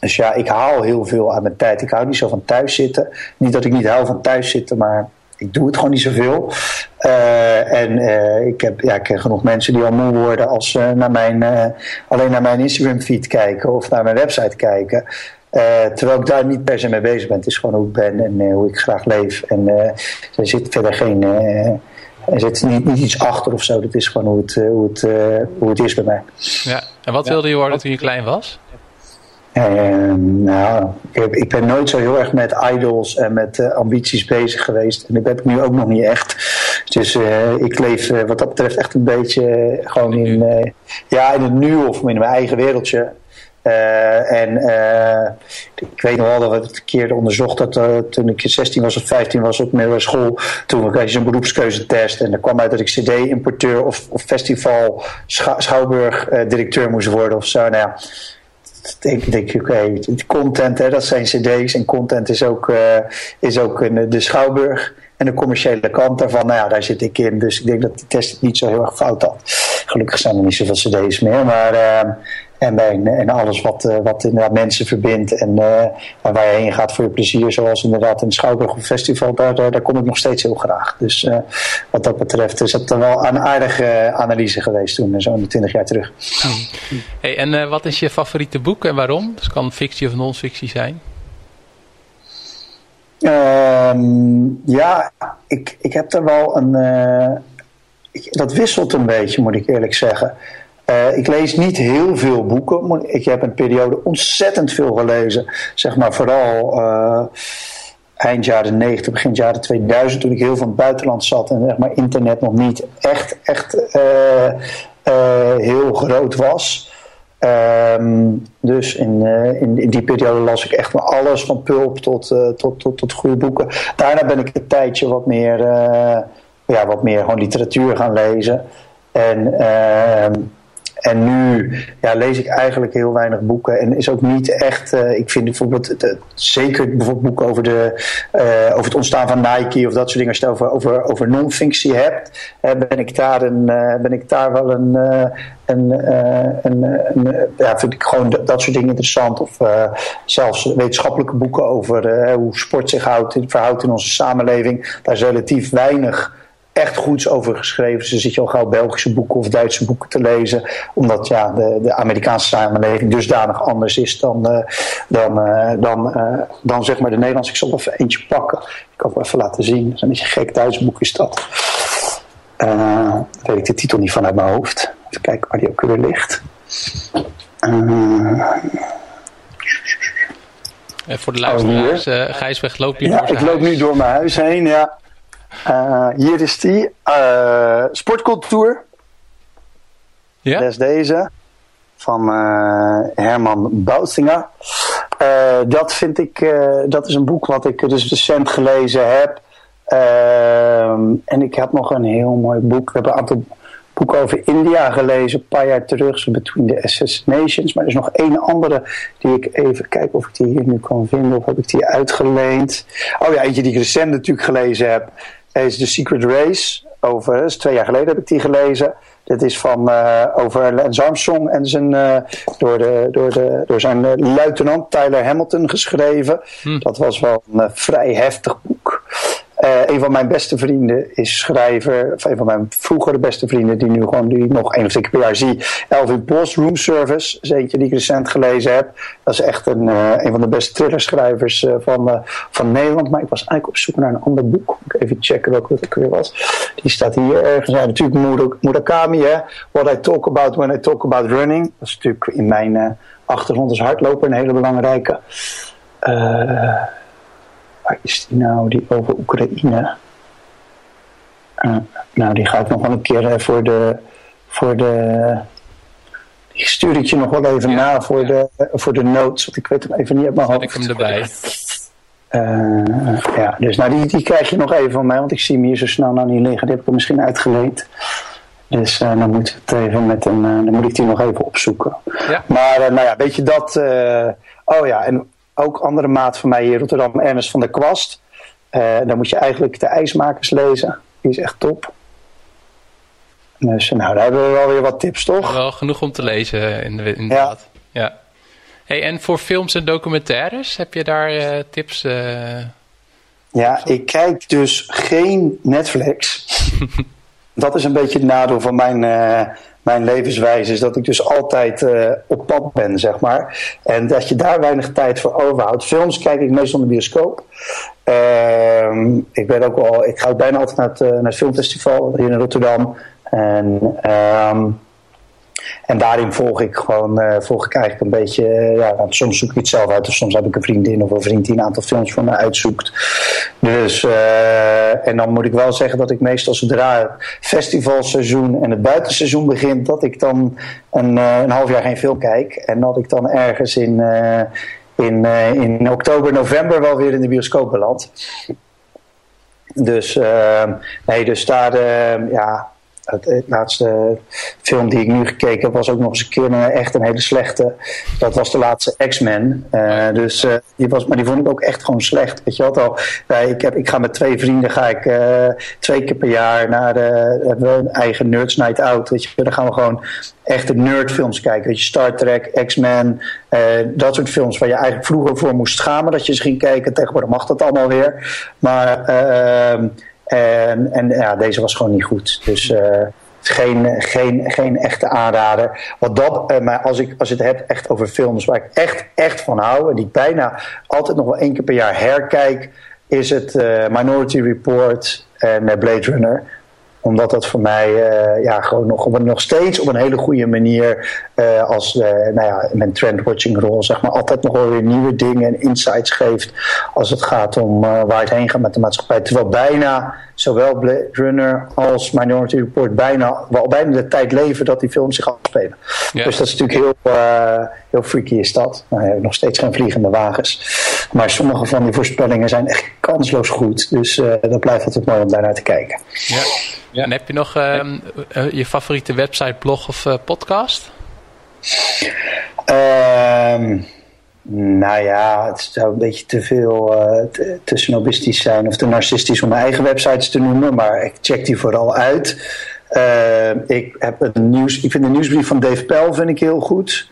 dus ja, ik haal heel veel aan mijn tijd. Ik hou niet zo van thuis zitten. Niet dat ik niet hou van thuis zitten, maar ik doe het gewoon niet zoveel. Uh, en uh, ik, heb, ja, ik ken genoeg mensen die al moe worden als ze naar mijn, uh, alleen naar mijn Instagram feed kijken of naar mijn website kijken. terwijl ik daar niet per se mee bezig ben. Het is gewoon hoe ik ben en hoe ik graag leef. En er zit verder geen. er zit niet, niet iets achter of zo. Dat is gewoon hoe het, hoe het, hoe het is bij mij. Ja, en wat wilde je worden toen je klein was? En, nou, ik, ik, ben nooit zo heel erg met idols en met uh, ambities bezig geweest. En dat heb ik nu ook nog niet echt. Dus uh, ik leef uh, wat dat betreft echt een beetje gewoon in, ja, in het nu of in mijn eigen wereldje. en ik weet nog wel dat we het een keer onderzocht dat toen ik 16 was of 15 was op middelbare school. Toen kreeg je zo'n beroepskeuzetest. En er kwam uit dat ik CD-importeur of, of festival schouwburg-directeur moest worden of zo. Nou ja denk, denk ik, oké, content, hè, dat zijn cd's en content is ook, uh, is ook een, de schouwburg en de commerciële kant daarvan. Nou ja, daar zit ik in, dus ik denk dat die test niet zo heel erg fout had. Gelukkig zijn er niet zoveel cd's meer, maar uh, en, bij, en alles wat, uh, wat inderdaad mensen verbindt en, uh, en waar je heen gaat voor je plezier, zoals inderdaad een Schouwburg festival, daar, daar, daar, kom ik nog steeds heel graag. Dus uh, wat dat betreft is dat wel een aardige analyse geweest toen, zo'n 20 jaar terug. Hey, en wat is je favoriete boek en waarom? Dus kan fictie of non-fictie zijn? Um, ja, ik, ik heb er wel een. Ik, dat wisselt een beetje, moet ik eerlijk zeggen. Uh, ik lees niet heel veel boeken. Ik heb een periode ontzettend veel gelezen. Zeg maar vooral uh, eind jaren 90, begin jaren 2000. Toen ik heel van het buitenland zat en zeg maar, internet nog niet echt, echt uh, heel groot was. Um, dus in, in, die periode las ik echt maar alles van pulp tot, tot, tot, tot goede boeken. Daarna ben ik een tijdje wat meer, ja, wat meer gewoon literatuur gaan lezen. En ehm, en nu ja, lees ik eigenlijk heel weinig boeken. En is ook niet echt. Uh, ik vind bijvoorbeeld. zeker bijvoorbeeld boeken over, de, uh, over het ontstaan van Nike of dat soort dingen. Als je het over, over, over non-functie hebt. Ben, ik daar een, ben ik daar wel een. een, een, een ja, vind ik gewoon dat, dat soort dingen interessant. Of zelfs wetenschappelijke boeken over hoe sport zich houdt, verhoudt in onze samenleving. Daar is relatief weinig echt goeds over geschreven. Dus dan zit je al gauw Belgische boeken of Duitse boeken te lezen. Omdat ja, de, de Amerikaanse samenleving dusdanig anders is dan, uh, dan, uh, dan, uh, dan zeg maar de Nederlandse. Ik zal even eentje pakken. Ik kan het even laten zien. Dat is een beetje een gek Duits boek is dat. weet ik de titel niet vanuit mijn hoofd. Even kijken waar die ook weer ligt. voor de luisteraars, oh, Gijsweg loopt nu ja, ik loop nu door mijn huis heen, ja. Uh, hier is die. Uh, sportcultuur. Ja. Dat is deze. Van uh, Herman Boutsinger. dat vind ik, dat is een boek wat ik dus recent gelezen heb. Ehm, en ik heb nog een heel mooi boek. We hebben een aantal boeken over India gelezen, een paar jaar terug, zo Between the Assassinations. Maar er is nog één andere die ik even kijken of ik die hier nu kan vinden, of heb ik die uitgeleend. Oh ja, eentje die ik recent natuurlijk gelezen heb is The Secret Race. Over, is twee jaar geleden heb ik die gelezen. Dit is van, uh, over Lance Armstrong en zijn, uh, door, de, door, de, door zijn uh, luitenant Tyler Hamilton geschreven. Hm. Dat was wel een vrij heftig boek. Uh, een van mijn beste vrienden is schrijver, of een van mijn vroegere beste vrienden, die nu gewoon die nog één of twee keer per jaar zie. Elvin Post, Room Service, is eentje die ik recent gelezen heb. Dat is echt een, uh, een van de beste thrillerschrijvers uh, van, van Nederland. Maar ik was eigenlijk op zoek naar een ander boek. Ik even checken welke het weer was. Die staat hier ergens. Ja, natuurlijk Murakami, hè. What I talk about when I talk about running. Dat is natuurlijk in mijn achtergrond als hardloper een hele belangrijke. Uh, waar is die nou, die over Oekraïne? Uh, nou, die ga ik nog wel een keer uh, voor de. Voor de die stuur ik je nog wel even ja, na voor, ja. de, voor de notes, want ik weet hem even niet uit mijn hoofd. ik hem erbij. Uh, ja, dus nou, die, die krijg je nog even van mij, want ik zie hem hier zo snel nou niet liggen. Die heb ik misschien uitgeleend. Dus uh, dan moeten we het even met een, uh, dan moet ik die nog even opzoeken. Ja. Maar nou ja, weet je dat. oh ja, en ook andere maat van mij hier in Rotterdam, Ernest van der Kwast. Uh, dan moet je eigenlijk de IJsmakers lezen. Die is echt top. Dus nou, daar hebben we wel weer wat tips, toch? Wel genoeg om te lezen, inderdaad. Ja. ja. Hey, en voor films en documentaires, heb je daar uh, tips? Uh, ja, ik kijk dus geen Netflix. dat is een beetje het nadeel van mijn, mijn levenswijze. Is dat ik dus altijd uh, op pad ben, zeg maar. En dat je daar weinig tijd voor overhoudt. Films kijk ik meestal in de bioscoop. Uh, ik ben ook al, ik ga ook bijna altijd naar het, naar het filmfestival hier in Rotterdam. En um, en daarin volg ik gewoon, uh, volg ik eigenlijk een beetje, uh, ja, soms zoek ik het zelf uit, of soms heb ik een vriendin of een vriend die een aantal films voor me uitzoekt. Dus, uh, en dan moet ik wel zeggen dat ik meestal zodra het festivalseizoen en het buitenseizoen begint, dat ik dan een, een half jaar geen film kijk. En dat ik dan ergens in, in, in oktober, november wel weer in de bioscoop beland. Dus, nee, dus daar, ja, het, laatste film die ik nu gekeken heb was ook nog eens een keer een, echt een hele slechte. Dat was de laatste X-Men. Uh, dus, uh, die was, maar die vond ik ook echt gewoon slecht. Weet je wat al? Uh, ik, heb, ik ga met twee vrienden ga ik, twee keer per jaar naar de, hebben we een eigen Nerds Night Out. Weet je, dan gaan we gewoon echte nerdfilms kijken. Weet je, Star Trek, X-Men, dat soort films waar je eigenlijk vroeger voor moest schamen dat je ze ging kijken. Tegenwoordig mag dat allemaal weer. Maar ehm, en, en ja, deze was gewoon niet goed. Dus uh, geen, geen, geen echte aanrader. Wat dat, uh, maar als ik, als het hebt echt over films waar ik echt, echt van hou. En die ik bijna altijd nog wel één keer per jaar herkijk. Is het uh, Minority Report en Blade Runner omdat dat voor mij uh, ja, gewoon nog, nog steeds op een hele goede manier uh, als uh, nou ja, mijn trendwatching rol zeg maar, altijd nog wel weer nieuwe dingen en insights geeft als het gaat om waar het heen gaat met de maatschappij. Terwijl bijna zowel Blade Runner als Minority Report bijna, wel bijna de tijd leven dat die films zich afspelen. Ja. Dus dat is natuurlijk heel, heel freaky is dat. Nou, ja, nog steeds geen vliegende wagens. Maar sommige van die voorspellingen zijn echt kansloos goed. Dus dat blijft altijd mooi om daarnaar te kijken. Ja. Ja. En heb je nog uh, uh, je favoriete website, blog of uh, podcast? Um, nou ja, het zou een beetje te veel te, te snobistisch zijn of te narcistisch om mijn eigen websites te noemen, maar ik check die vooral uit. ik, heb een nieuws, ik vind de nieuwsbrief van Dave Pell vind ik heel goed.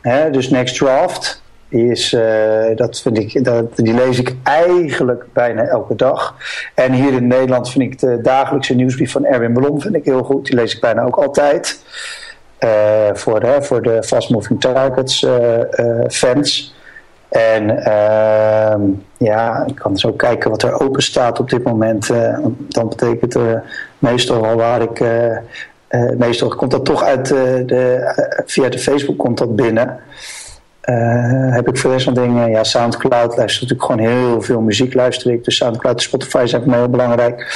Hè, dus Next Draft. Die, is, uh, dat vind ik, dat, die lees ik eigenlijk bijna elke dag. En hier in Nederland vind ik de dagelijkse nieuwsbrief van Erwin Blom vind ik heel goed. Die lees ik bijna ook altijd. Uh, voor, voor de Fast Moving Targets uh, fans. En ehm, ja, ik kan zo kijken wat er open staat op dit moment. dan betekent meestal wel waar ik... meestal komt dat toch uit de, via de Facebook komt dat binnen. Heb ik voor de dingen, ja, Soundcloud luister natuurlijk gewoon heel veel muziek luister ik. Dus Soundcloud en Spotify zijn voor mij heel belangrijk.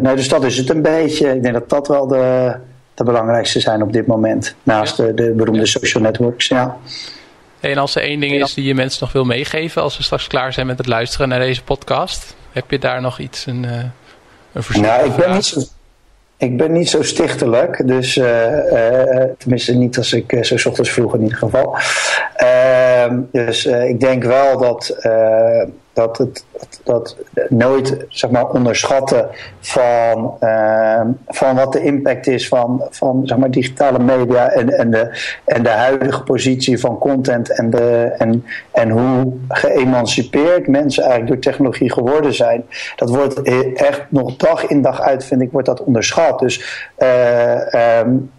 Nou, dus dat is het een beetje. Ik denk dat dat wel de, de belangrijkste zijn op dit moment. Naast de, de beroemde social networks, ja. En als er één ding is die je mensen nog wil meegeven als we straks klaar zijn met het luisteren naar deze podcast, heb je daar nog iets, een, uh, een verzoek? Nou, ik ben niet zo ik ben niet zo stichtelijk, dus uh, uh, tenminste niet als ik uh, zo ochtends vroeg in ieder geval. Ehm, dus ik denk wel dat dat het dat nooit zeg maar, onderschatten van, uh, van wat de impact is van, van zeg maar, digitale media en, en, de, en de huidige positie van content en, de, en, en hoe geëmancipeerd mensen eigenlijk door technologie geworden zijn. Dat wordt echt nog dag in dag uit, vind ik, wordt dat onderschat. Dus uh, um,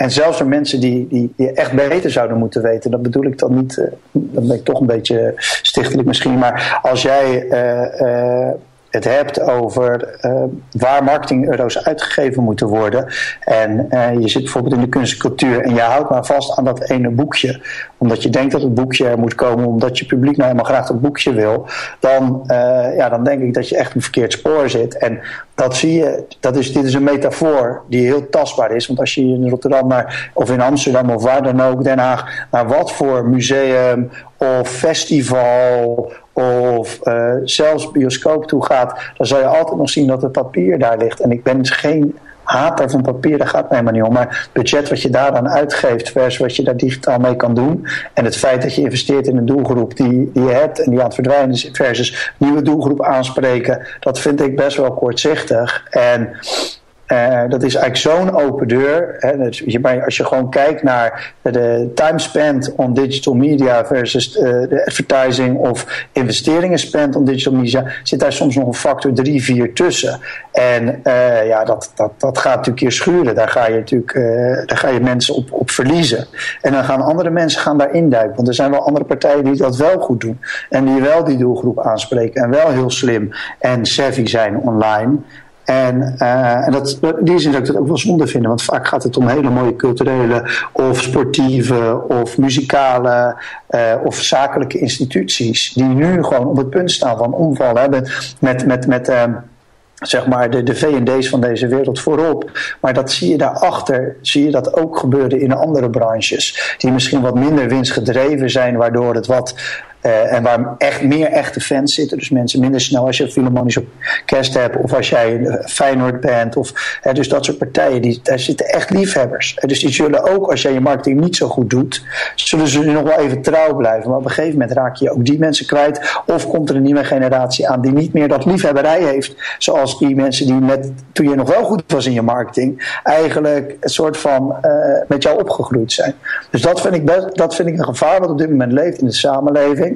en zelfs door mensen die, die, echt beter zouden moeten weten, dat bedoel ik dan niet, uh, dan ben ik toch een beetje stichtelijk misschien, maar als jij uh, uh, het hebt over uh, waar marketing-euro's uitgegeven moeten worden. En uh, je zit bijvoorbeeld in de kunst en cultuur en je houdt maar vast aan dat ene boekje. Omdat je denkt dat het boekje er moet komen, omdat je publiek nou helemaal graag dat boekje wil. Dan, uh, ja, dan denk ik dat je echt een verkeerd spoor zit. En dat zie je, dat is, dit is een metafoor die heel tastbaar is. Want als je in Rotterdam naar, of in Amsterdam of waar dan ook, Den Haag, naar wat voor museum of festival of uh, zelfs bioscoop toe gaat, dan zal je altijd nog zien dat het papier daar ligt. En ik ben dus geen hater van papier, daar gaat mij maar niet om. Maar het budget wat je daaraan uitgeeft versus wat je daar digitaal mee kan doen. En het feit dat je investeert in een doelgroep die, die je hebt en die aan het verdwijnen is versus nieuwe doelgroep aanspreken, dat vind ik best wel kortzichtig. En Uh, dat is eigenlijk zo'n open deur. Hè, als je gewoon kijkt naar de time spent on digital media versus uh, de advertising of investeringen spent on digital media, zit daar soms nog een factor 3, 4 tussen. En uh, ja, dat, dat, dat gaat natuurlijk keer schuren. Daar ga je natuurlijk daar ga je mensen op, op verliezen. En dan gaan andere mensen gaan daar induiken. Want er zijn wel andere partijen die dat wel goed doen. En die wel die doelgroep aanspreken. En wel heel slim en savvy zijn online. En, uh, en dat, in die zin zou ik dat ook wel zonde vinden, want vaak gaat het om hele mooie culturele of sportieve of muzikale uh, of zakelijke instituties die nu gewoon op het punt staan van omvallen. hebben met, met, met uh, zeg maar de, de V&D's van deze wereld voorop. Maar dat zie je daarachter, zie je dat ook gebeuren in andere branches. Die misschien wat minder winstgedreven zijn, waardoor het wat uh, en waar echt meer echte fans zitten. Dus mensen minder snel als je Philharmonisch op kerst hebt. Of als jij Feyenoord bent. Of, dus dat soort partijen. Die, daar zitten echt liefhebbers. Uh, dus die zullen ook als jij je marketing niet zo goed doet. Zullen ze nog wel even trouw blijven. Maar op een gegeven moment raak je ook die mensen kwijt. Of komt er een nieuwe generatie aan die niet meer dat liefhebberij heeft. Zoals die mensen die met, toen je nog wel goed was in je marketing. Eigenlijk een soort van met jou opgegroeid zijn. Dus dat vind ik, dat vind ik een gevaar wat op dit moment leeft in de samenleving.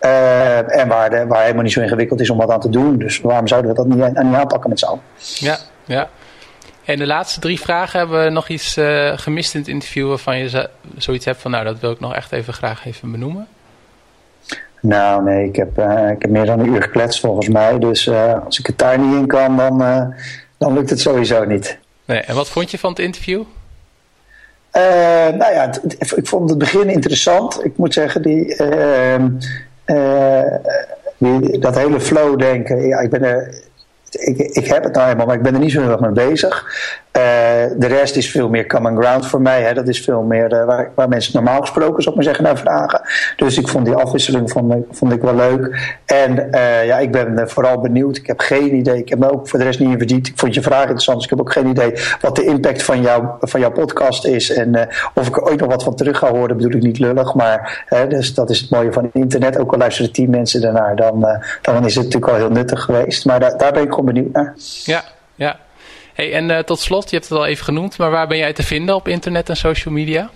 Uh, en waar, de, waar helemaal niet zo ingewikkeld is om wat aan te doen. Dus waarom zouden we dat niet, niet aanpakken met z'n allen? Ja, ja. En de laatste drie vragen hebben we nog iets uh, gemist in het interview waarvan je zoiets hebt van, nou, dat wil ik nog echt even graag even benoemen. Nou, nee, ik heb, uh, ik heb meer dan een uur gekletst volgens mij. Dus als ik het daar niet in kan, dan, dan lukt het sowieso niet. Nee, en wat vond je van het interview? Uh, nou ja, ik vond het begin interessant. Ik moet zeggen, die, uh, uh, die dat hele flow denken. Ja, ik ben er ik, ik heb het nou helemaal, maar ik ben er niet zo heel erg mee bezig. Uh, de rest is veel meer common ground voor mij. Hè. Dat is veel meer uh, waar, waar, mensen normaal gesproken, zou ik maar zeggen, naar vragen. Dus ik vond die afwisseling vond, vond ik wel leuk. En uh, ja, ik ben vooral benieuwd. Ik heb geen idee. Ik heb me ook voor de rest niet in verdiept. Ik vond je vraag interessant, dus ik heb ook geen idee wat de impact van, jou, van jouw podcast is. En of ik er ooit nog wat van terug ga horen, bedoel ik niet lullig. Maar dus dat is het mooie van internet. Ook al luisteren tien mensen daarnaar, dan, dan is het natuurlijk al heel nuttig geweest. Maar daar ben ik gewoon benieuwd naar. Ja, ja. Hey, en uh, tot slot, je hebt het al even genoemd, maar waar ben jij te vinden op internet en social media?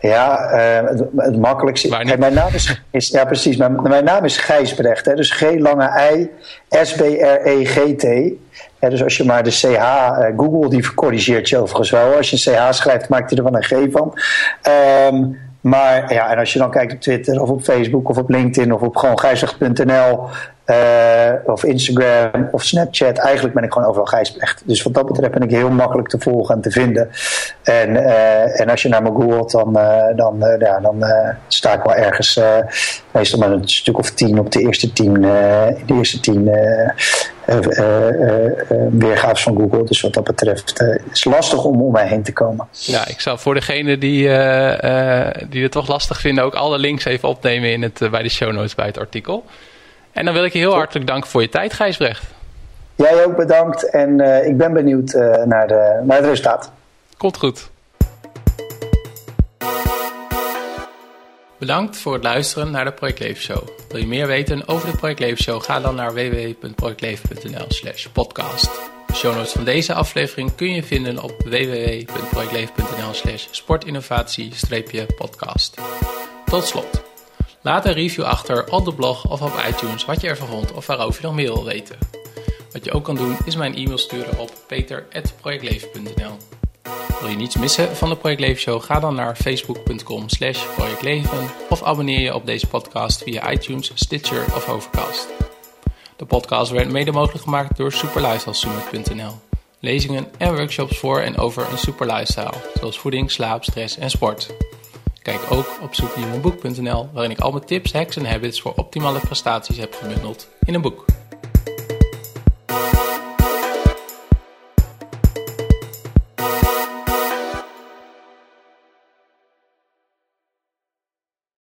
Ja, uh, het, het, makkelijkste. Hey, mijn naam is, is, ja precies. Mijn, mijn naam is Gijsbrecht. Hè, dus G lange I S B R E G T. Hè, dus als je maar de CH, uh, Google die corrigeert je overigens wel. Als je een CH schrijft, maakt hij er wel een G van. Um, maar ja, en als je dan kijkt op Twitter of op Facebook of op LinkedIn of op gewoon gijzig.nl uh, of Instagram of Snapchat. Eigenlijk ben ik gewoon overal Gijsbrecht. Dus wat dat betreft ben ik heel makkelijk te volgen en te vinden. En, uh, en als je naar me googelt, dan, uh, dan, ja, dan sta ik wel ergens, meestal met een stuk of tien op de eerste tien, de eerste tien weergaves van Google. Dus wat dat betreft is het lastig om om mij heen te komen. Ja, ik zal voor degene die, die het toch lastig vinden ook alle links even opnemen in het, bij de show notes bij het artikel. En dan wil ik je heel hartelijk danken voor je tijd, Gijsbrecht. Jij ook bedankt en uh, ik ben benieuwd uh, naar, de, naar het resultaat. Komt goed. Bedankt voor het luisteren naar de Project Leven Show. Wil je meer weten over de Project Leven Show? Ga dan naar www.projectleven.nl slash podcast. De show notes van deze aflevering kun je vinden op www.projectleven.nl slash sportinnovatie-podcast. Tot slot. Laat een review achter op de blog of op iTunes wat je ervan vond of waarover je nog meer wil weten. Wat je ook kan doen is mijn e-mail sturen op peter.projectleven.nl Wil je niets missen van de Project Leven Show? Ga dan naar facebook.com slash projectleven of abonneer je op deze podcast via iTunes, Stitcher of Overcast. De podcast werd mede mogelijk gemaakt door superlifestylesummit.nl Lezingen en workshops voor en over een super lifestyle, zoals voeding, slaap, stress en sport. Kijk ook op zoeknieuwenboek.nl, waarin ik al mijn tips, hacks en habits voor optimale prestaties heb gebundeld in een boek.